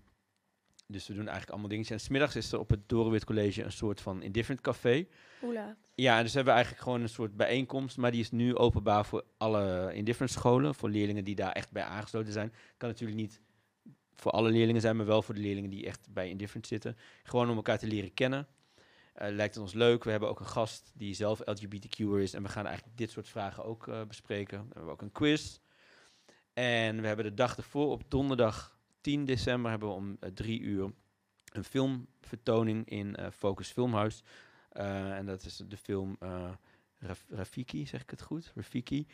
Dus we doen eigenlijk allemaal dingetjes. En smiddags is er op het Dorenwit College een soort van indifferent café. Laat? Ja, dus hebben we eigenlijk gewoon een soort bijeenkomst. Maar die is nu openbaar voor alle indifferent scholen. Voor leerlingen die daar echt bij aangesloten zijn. Kan natuurlijk niet voor alle leerlingen zijn, maar wel voor de leerlingen die echt bij indifferent zitten. Gewoon om elkaar te leren kennen. Eh, lijkt het ons leuk. We hebben ook een gast die zelf LGBTQ'er is. En we gaan eigenlijk dit soort vragen ook eh, bespreken. We hebben ook een quiz. En we hebben de dag ervoor, op donderdag 10 december, hebben we om eh, drie uur een filmvertoning in Focus Filmhuis. En dat is de film Raf- Rafiki, zeg ik het goed? Rafiki.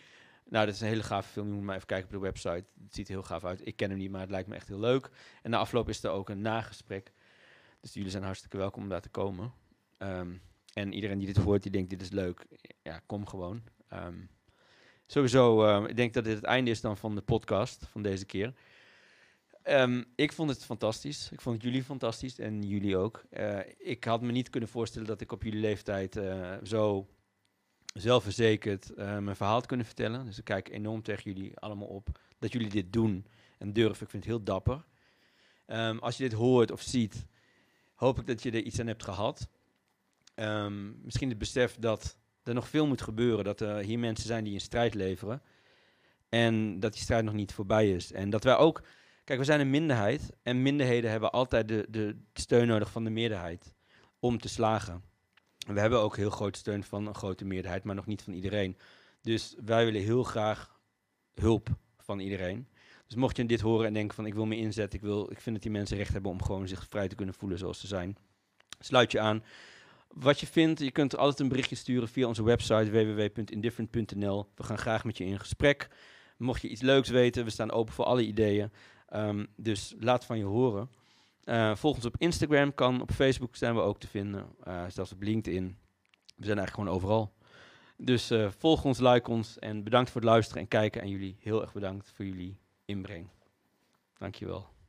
Nou, dat is een hele gave film. Je moet maar even kijken op de website. Het ziet er heel gaaf uit. Ik ken hem niet, maar het lijkt me echt heel leuk. En na afloop is er ook een nagesprek. Dus jullie zijn hartstikke welkom om daar te komen. Ehm, en iedereen die dit hoort, die denkt dit is leuk. Ja, kom gewoon. Ehm, sowieso, ehm, ik denk dat dit het einde is dan van de podcast van deze keer. Ik vond het fantastisch. Ik vond jullie fantastisch en jullie ook. Eh, ik had me niet kunnen voorstellen dat ik op jullie leeftijd eh, zo zelfverzekerd eh, mijn verhaal kunnen vertellen. Dus ik kijk enorm tegen jullie allemaal op dat jullie dit doen en durven. Ik vind het heel dapper. Ehm, als je dit hoort of ziet, hoop ik dat je er iets aan hebt gehad. Ehm, misschien het besef dat er nog veel moet gebeuren. Dat er hier mensen zijn die een strijd leveren. En dat die strijd nog niet voorbij is. En dat wij ook Kijk, we zijn een minderheid en minderheden hebben altijd de, de steun nodig van de meerderheid om te slagen. We hebben ook heel groot steun van een grote meerderheid, maar nog niet van iedereen. Dus wij willen heel graag hulp van iedereen. Dus mocht je dit horen en denken van ik wil me inzetten, ik, wil, ik vind dat die mensen recht hebben om gewoon zich vrij te kunnen voelen zoals ze zijn. Sluit je aan. Wat je vindt, je kunt altijd een berichtje sturen via onze website www.indifferent.nl. We gaan graag met je in gesprek. Mocht je iets leuks weten, we staan open voor alle ideeën. Ehm, dus laat van je horen. Eh, volg ons op Instagram, kan op Facebook zijn we ook te vinden. eh, zelfs op LinkedIn. We zijn eigenlijk gewoon overal. Dus eh, volg ons, like ons en bedankt voor het luisteren en kijken. En jullie heel erg bedankt voor jullie inbreng. Dankjewel.